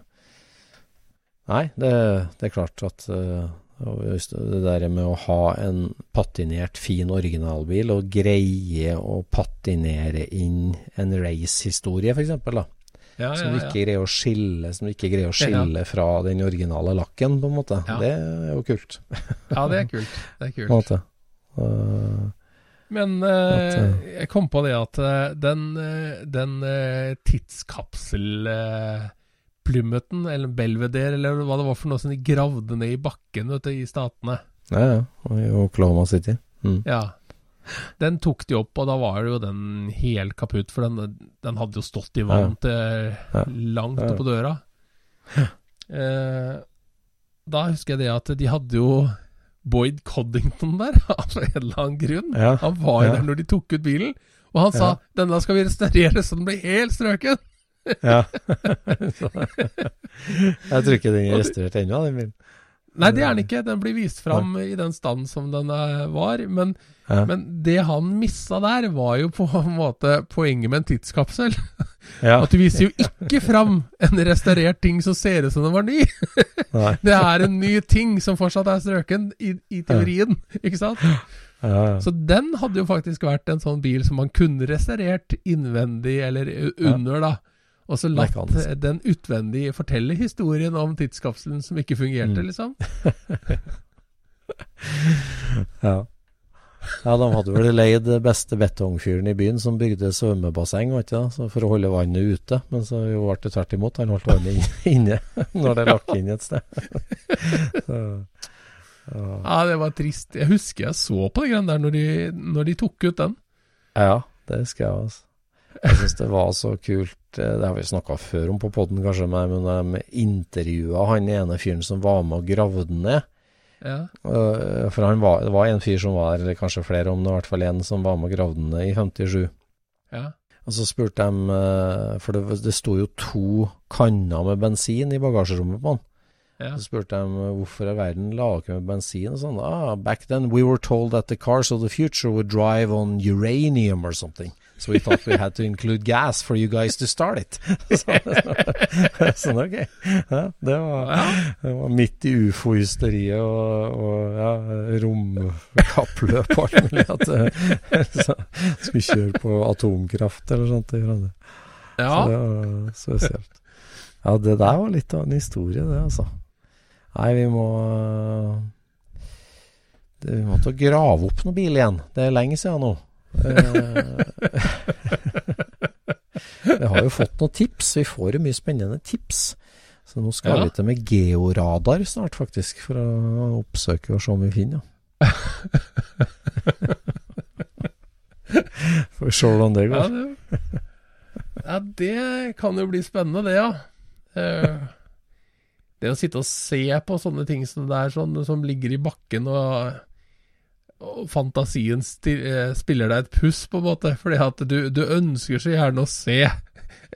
Nei, det, det er klart at uh, det der med å ha en patinert, fin originalbil, og greie å patinere inn en racehistorie, f.eks., da. Ja, Som du ja, ikke ja. greier å skille Som du ikke greier å skille fra den originale lakken, på en måte. Det er jo kult. ja, det er kult. Det er kult. Eh, Men eh, jeg kom på det at den, tidskapsel... den eh, tidskapselplymmouten, eller Belvedere, eller hva det var for noe som de gravde ned i bakken vet du, i statene ja, ja. Og I Oklahoma City. Mm. Ja. Den tok de opp, og da var jo den helt kaputt, for den, den hadde jo stått i vann til Ja. langt Ja. oppå døra. Eh, da husker jeg det at de hadde jo Boyd Coddington der, av en eller annen grunn. Ja. Han var jo der når de tok ut bilen, og han sa. 'denne skal vi restaurere så den blir helt strøken'. Ja. Jeg tror ikke den er restaurert ennå, den bilen. Nei, det er den ikke. Den blir vist fram i den stand som den eh, var. Men, Ja. men det han missa der, var jo på en måte poenget med en tidskapsel. Ja. At du viser jo ikke fram en restaurert ting som ser ut som den var ny. Det er en ny ting som fortsatt er strøken, i, i teorien. Ikke sant? Så den hadde jo faktisk vært en sånn bil som man kunne restaurert innvendig eller under, da. Og så latt den utvendig fortelle historien om tidskapselen som ikke fungerte, Mm. liksom. Ja. ja, de hadde vel leid beste betongfyren i byen som bygde svømmebasseng, vet du? For å holde vannet ute. Men så jo ble det tvert imot. Han holdt vannet inne når det lagt inn et sted. Så, ja. Ja, det var trist. Jeg husker jeg så på den greiene der når de, når de tok ut den. ja, det husker jeg altså. Jeg syns det var så kult. eh, Det har vi snakka før om på poden, kanskje, men de intervjua han ene fyren som var med og gravde den ned. Ja. Øh, For han var, det var en fyr som var der, eller kanskje flere, om det i hvert fall en som var med og gravde den ned i 57. ja. Og så spurte de, øh, for det, det sto jo to kanner med bensin i bagasjerommet på han. ja. Så spurte de hvorfor i verden la dere med bensin og sånn. Ah, back then we were told that the cars of the future would drive on uranium or something. So we thought we had to include gas for you guys to start it. sånn, ok. Ja, det, var, det var midt i ufo-hysteriet og, og ja, romkappløp og alt mulig. At så, skulle kjøre på atomkraft eller sånt. Ja. Så det var spesielt. Ja, det der var litt av en historie, det, altså. Nei, vi må det, Vi må til å grave opp noen bil igjen. Det er lenge siden nå. vi har jo fått noen tips. Vi får jo mye spennende tips. Så nå skal Ja. vi til med georadar snart, faktisk, for å oppsøke og se om vi finner Får vi se hvordan det Ja, går. det, ja, det kan jo bli spennende, det, ja. Eh, Det å sitte og se på sånne ting som det er sånn, som ligger i bakken, og, og fantasien eh, spiller deg et puss, på en måte. Fordi at du, du ønsker så gjerne å se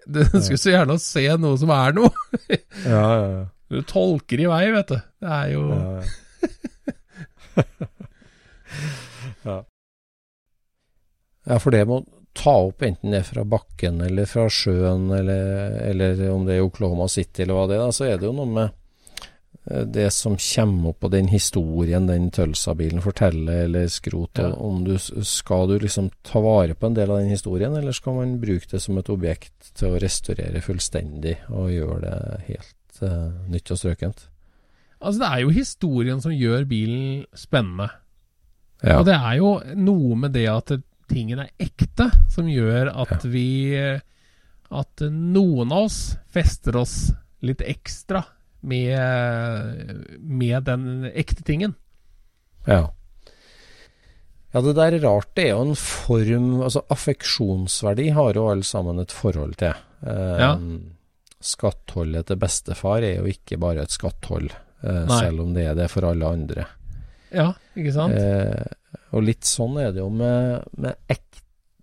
Du ønsker så gjerne å se noe som er noe. Ja, ja, ja. Du tolker i vei, vet du. Det er jo Ja, ja. ja. ja, for det må ta opp enten det er fra bakken eller fra sjøen, eller, eller om det er Oklahoma City eller hva det er, så er det jo noe med det som kommer opp, og den historien den Tølsa-bilen forteller, eller skrot, Ja. om du skal du liksom ta vare på en del av den historien, eller skal man bruke det som et objekt til å restaurere fullstendig og gjøre det helt uh, nytt og strøkent? Altså, det er jo historien som gjør bilen spennende. Ja. Og det er jo noe med det at tingen er ekte, som gjør at vi At noen av oss fester oss litt ekstra med, med den ekte tingen. Ja. Ja, det der er rart. Det er jo en form Altså, affeksjonsverdi har jo alle sammen et forhold til. Eh, Ja. Skattholdet til bestefar er jo ikke bare et skatthold, eh, selv om det er det for alle andre. Ja, ikke sant? Eh, og litt sånn er det jo med, med ekte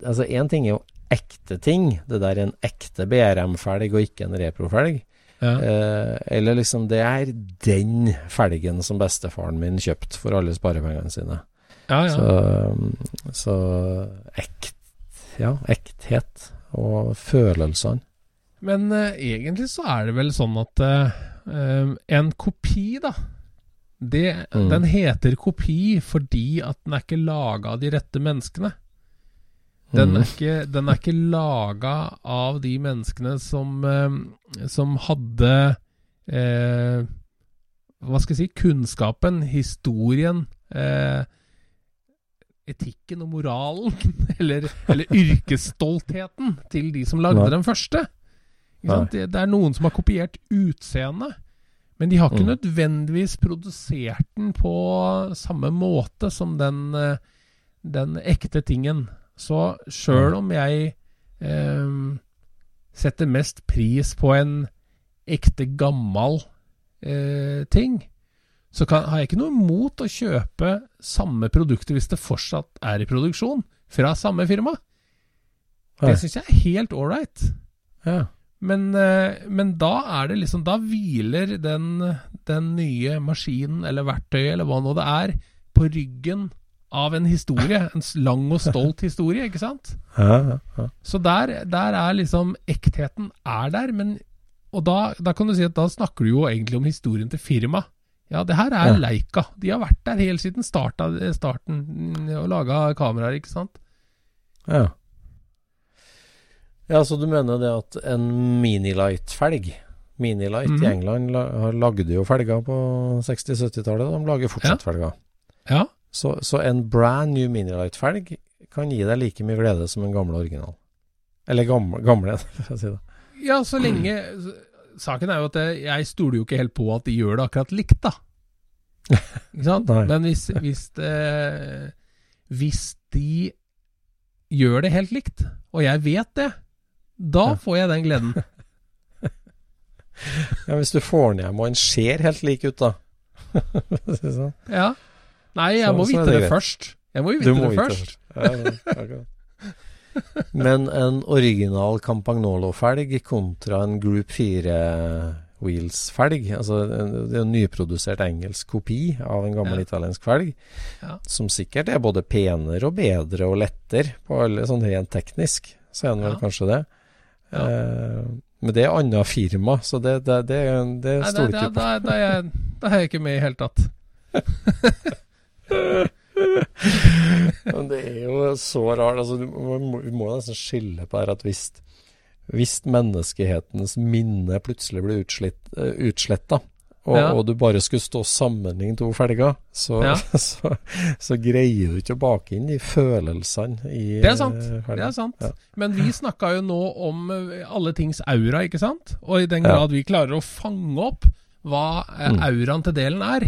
Altså, én ting er jo ekte ting. Det der er en ekte BRM-felg og ikke en reprofelg. Ja. Eh, eller liksom Det er den felgen som bestefaren min kjøpte for alle sparepengene sine. ja, ja. Så, så ekt, ja, ekthet og følelsene. Men eh, egentlig så er det vel sånn at eh, eh, en kopi, da det, Mm. Den heter kopi fordi at den er ikke laga av de rette menneskene. Den Mhm. er ikke, den er ikke laga av de menneskene som, eh, som hadde eh, Hva skal jeg si Kunnskapen, historien, eh, etikken og moralen. Eller, eller yrkesstoltheten til de som lagde Nei. den første. Det, det er noen som har kopiert utseendet. Men de har ikke Mm. nødvendigvis produsert den på samme måte som den, eh, den ekte tingen. Så sjøl om jeg eh, setter mest pris på en ekte gammel eh, ting, så kan, har jeg ikke noe imot å kjøpe samme produkter hvis det fortsatt er i produksjon, fra samme firma. Det syns jeg er helt ålreit. Ja. Men, eh, men da er det liksom Da hviler den, den nye maskinen eller verktøyet eller hva nå det er, på ryggen av en historie. En lang og stolt historie, ikke sant? Ja, ja, ja. Så der, der er liksom Ektheten er der, men Og da, da kan du si at da snakker du jo egentlig om historien til firmaet. Ja, det her er. Leica. De har vært der helt siden starta, starten mm, og laga kameraer, ikke sant? ja. Ja, så du mener det at en Minilight-felg Minilight Mhm. i England lagde jo felger på 60-70-tallet. De lager fortsatt felger. Ja. Så, så en brand new Minilight-felg kan gi deg like mye glede som en gamle original. Eller gamle, gamle for å si det. Ja, så lenge Saken er jo at jeg, stoler jo ikke helt på at de gjør det akkurat likt, da. Ikke sant? Men hvis, hvis, det, hvis de gjør det helt likt, og jeg vet det, da får jeg den gleden. Ja, Hvis du får den hjem og den ser helt lik ut, da. Sånn. Ja. Nei, jeg Så- må vite det det, først. Jeg må jo Du vite må det vite først. Ja, ja. Men en original Campagnolo-felg kontra en Group 4 Wheels-felg. Altså, det er en nyprodusert engelsk kopi av en gammel Ja. italiensk felg. Ja. Som sikkert er både penere og bedre og lettere, på alle sånn rent teknisk. Så er den vel kanskje det. Eh, men det er annet firma, så det, det, det, det det, stoler ikke på. da er jeg ikke med i hele tatt. Men det er jo så rart. Altså, du må, vi må nesten skille på her at hvis, hvis menneskehetens minne plutselig blir uh, utsletta, og, Ja. og du bare skulle stå sammenlignet sammenligne to felger, så, Ja. så, så greier du ikke å bake inn de følelsene i Det er sant. eh, felgen. Det er sant. Ja. Men vi snakka jo nå om eh, alle tings aura, ikke sant? Og i den grad vi klarer å fange opp hva eh, Mm. auraen til delen er.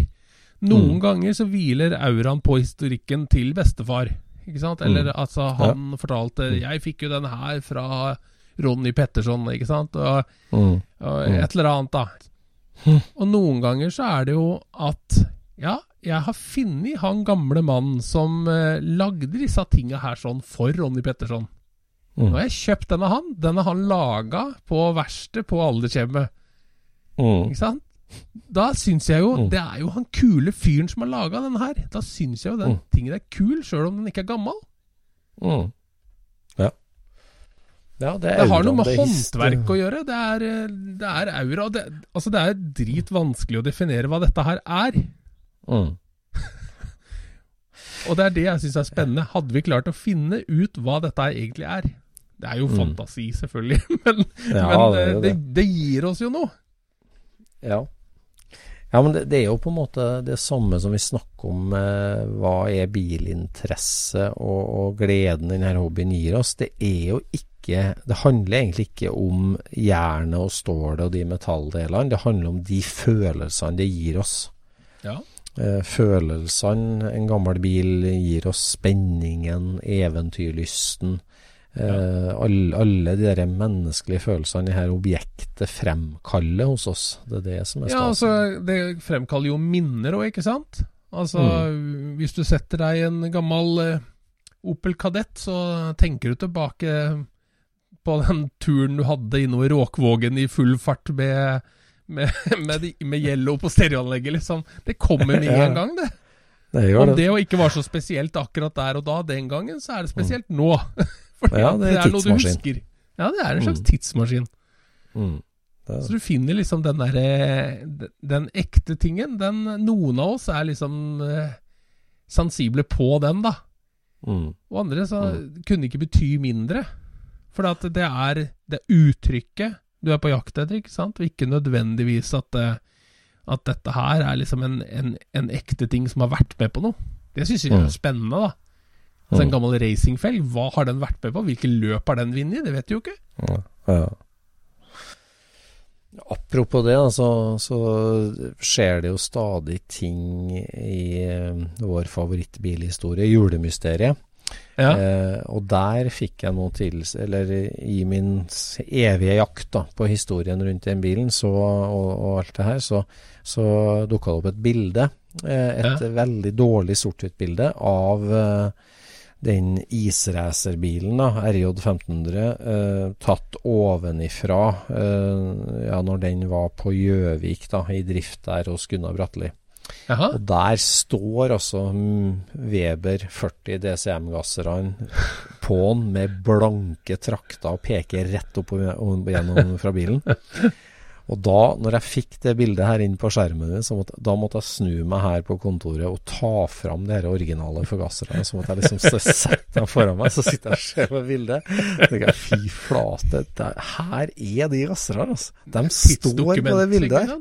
Noen Mm. ganger så hviler auraen på historikken til bestefar. Ikke sant? Eller Mm. altså, han fortalte 'Jeg fikk jo den her fra Ronny Petterson', ikke sant? Og, Mm. og Mm. et eller annet, da. Og noen ganger så er det jo at Ja, jeg har funnet han gamle mannen som eh, lagde disse tinga her sånn for Ronny Petterson. Mm. Nå har jeg kjøpt den av han. Den har han laga på verkstedet på aldershjemmet. Mm. Ikke sant? Da syns jeg jo Mm. Det er jo han kule fyren som har laga den her. Da syns jeg jo den Mm. tingen er kul, sjøl om den ikke er gammel. Mm. Ja. ja. Det, Det har noe med er håndverk å gjøre. Det er, eh, det er aura. Det, altså det er dritvanskelig å definere hva dette her er. Mm. Og det er det jeg syns er spennende. Hadde vi klart å finne ut hva dette egentlig er Det er jo Mm. fantasi, selvfølgelig, men, Ja, men det eh, det, det. det gir oss jo noe. Ja. Ja, men det, det er jo på en måte det samme som vi snakker om eh, hva er bilinteresse og, og gleden denne hobbyen gir oss. Det er jo ikke Det handler egentlig ikke om jernet og stålet og de metalldelene. Det handler om de følelsene det gir oss. Ja. Eh, følelsene en gammel bil gir oss, spenningen, eventyrlysten. Eh, alle, alle de der menneskelige følelsene det her objektet fremkaller hos oss. Det er det som er Ja, altså, det fremkaller jo minner òg, ikke sant? Altså, Mm. hvis du setter deg en gammel eh, Opel Kadett, så tenker du tilbake på den turen du hadde innover Råkvågen i full fart med, med, med, de- med Yellow på stereoanlegget, liksom. Det kommer med en gang, det. det Om det. å ikke var så spesielt akkurat der og da den gangen, så er det spesielt nå. Fordi ja, Ja, er, det er noe du husker. Ja, det er en slags Mm. tidsmaskin. Mm. Så du finner liksom den derre den- Den ekte tingen, den Noen av oss er liksom eh, sensible på den, da. Mm. Og andre så kunne ikke bety mindre. For det er det uttrykket du er på jakt etter, ikke sant? Og ikke nødvendigvis at, eh, at dette her er liksom en, en, en ekte ting som har vært med på noe. Det syns jeg Mm. er spennende, da. Altså En Mm. gammel racingfelg, hva har den vært med på? Hvilke løp har den vunnet? Det vet du jo ikke. Ja, ja. Apropos det, da, så, så skjer det jo stadig ting i eh, vår favorittbilhistorie, julemysteriet. Ja. Eh, og der fikk jeg noe til Eller i min evige jakt da, på historien rundt den bilen så, og, og alt det her, så, så dukka det opp et bilde. Eh, et Ja. veldig dårlig sort-hvitt-bilde av eh, den isracerbilen, RJ 1500, eh, tatt ovenifra eh, ja, når den var på Gjøvik, da, i drift der hos Gunnar Bratli. Aha. Og der står altså Weber 40 DCM-gasserne på med blanke trakter og peker rett opp gjennom fra bilen. Og da, når jeg fikk det bildet her inn på skjermen min, så måtte, da måtte jeg snu meg her på kontoret og ta fram de originale forgasserne. Så måtte jeg liksom sette dem foran meg, så sitter jeg og ser på bildet. Så tenker jeg, fy flate, der, her er de gasserne, altså. De står på det bildet her.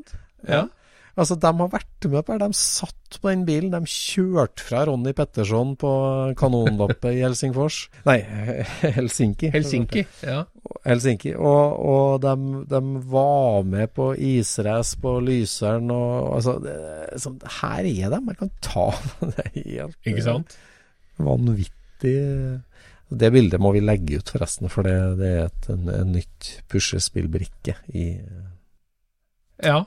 Ja. Altså, de har vært med på det. De satt på den bilen. De kjørte fra Ronny Petterson på kanonloppet i Helsingfors. Nei, Helsinki. Helsinki. Ja. Helsinki. Og, og de, de var med på israce på Lyseren og altså det, sånn, Her er de. Man kan ta det helt Ikke sant? vanvittig. Det bildet må vi legge ut, forresten, for det, det er et en, en nytt puslespillbrikke i Ja.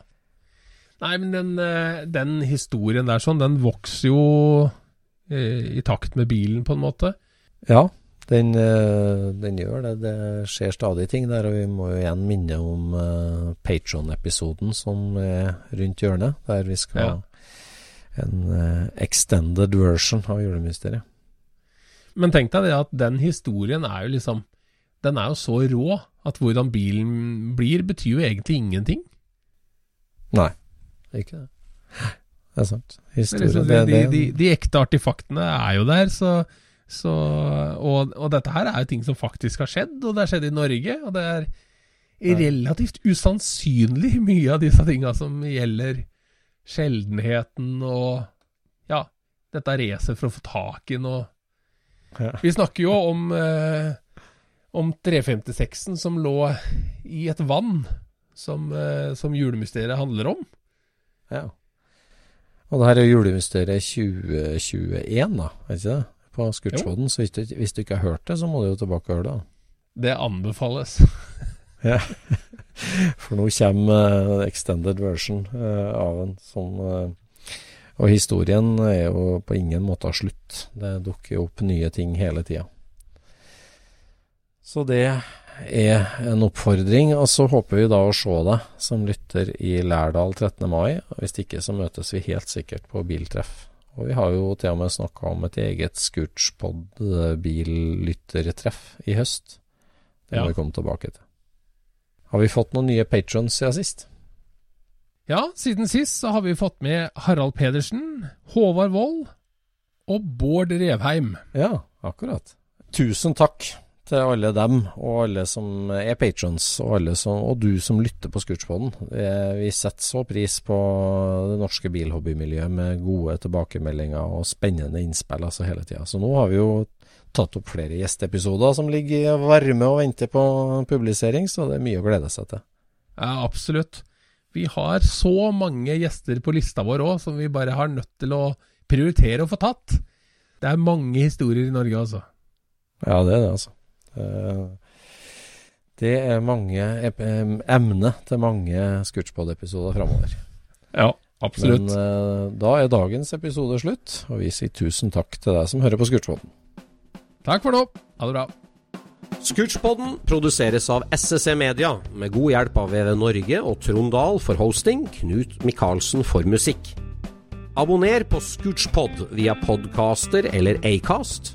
Nei, men den, eh, den historien der sånn, den vokser jo eh, i takt med bilen, på en måte. Ja, Den, eh, den, gjør det. Det skjer stadig ting der, og vi må jo igjen minne om uh, Patron-episoden som er rundt hjørnet, der vi skal ha en uh, extended version av julemysteriet. Men tenk deg det at den historien er jo liksom Den er jo så rå at hvordan bilen blir, betyr jo egentlig ingenting. Nei, ikke det. Det er sant. Historie, det er liksom, de, de, de, de, ekte artifaktene er jo der, så så, og, og, dette her er jo ting som faktisk har skjedd, og det har skjedd i Norge. Og det er relativt usannsynlig mye av disse tinga som gjelder sjeldenheten og ja, dette racet for å få tak i noe. Vi snakker jo om, eh, om 356-en som lå i et vann, som, eh, som julemysteriet handler om. Ja. Og det her er julemysteriet 2021, da, er ikke det? på Skurtsvodden. så hvis du, hvis du, ikke har hørt det, så må du jo tilbake og høre det. Det anbefales. ja. For nå kommer uh, extended version uh, av en sånn uh, Og historien er jo på ingen måte slutt. Det dukker jo opp nye ting hele tida. Så det er en oppfordring. Og så håper vi da å se deg som lytter i Lærdal 13. mai. Hvis ikke så møtes vi helt sikkert på biltreff og vi har jo til og med snakka om et eget Scootspod-billyttertreff i høst. Det må ja. vi komme tilbake til. Har vi fått noen nye patrons siden sist? Ja, siden sist så har vi fått med Harald Pedersen, Håvard Wold og Bård Revheim. Ja, akkurat. Tusen takk til alle dem, og alle som er patrons, og, og du som lytter på Scootspoden. Vi setter så pris på det norske bilhobbymiljøet med gode tilbakemeldinger og spennende innspill altså hele tida. Så nå har vi jo tatt opp flere gjesteepisoder som ligger varme og venter på publisering, så det er mye å glede seg til. Ja, absolutt. Vi har så mange gjester på lista vår òg, som vi bare har nødt til å prioritere å få tatt. Det er mange historier i Norge, altså. Ja, det er det, altså. Eh, det er mange emne til mange Scootspod-episoder framover. Ja, absolutt. Men uh, da er dagens episode slutt, og vi sier tusen takk til deg som hører på Scootspoden. Takk for nå. Ha det bra. Scootspoden produseres av SSC Media, med god hjelp av VV Norge og Trond Dahl for hosting, Knut Micaelsen for musikk. Abonner på Scootspod via podcaster eller Acast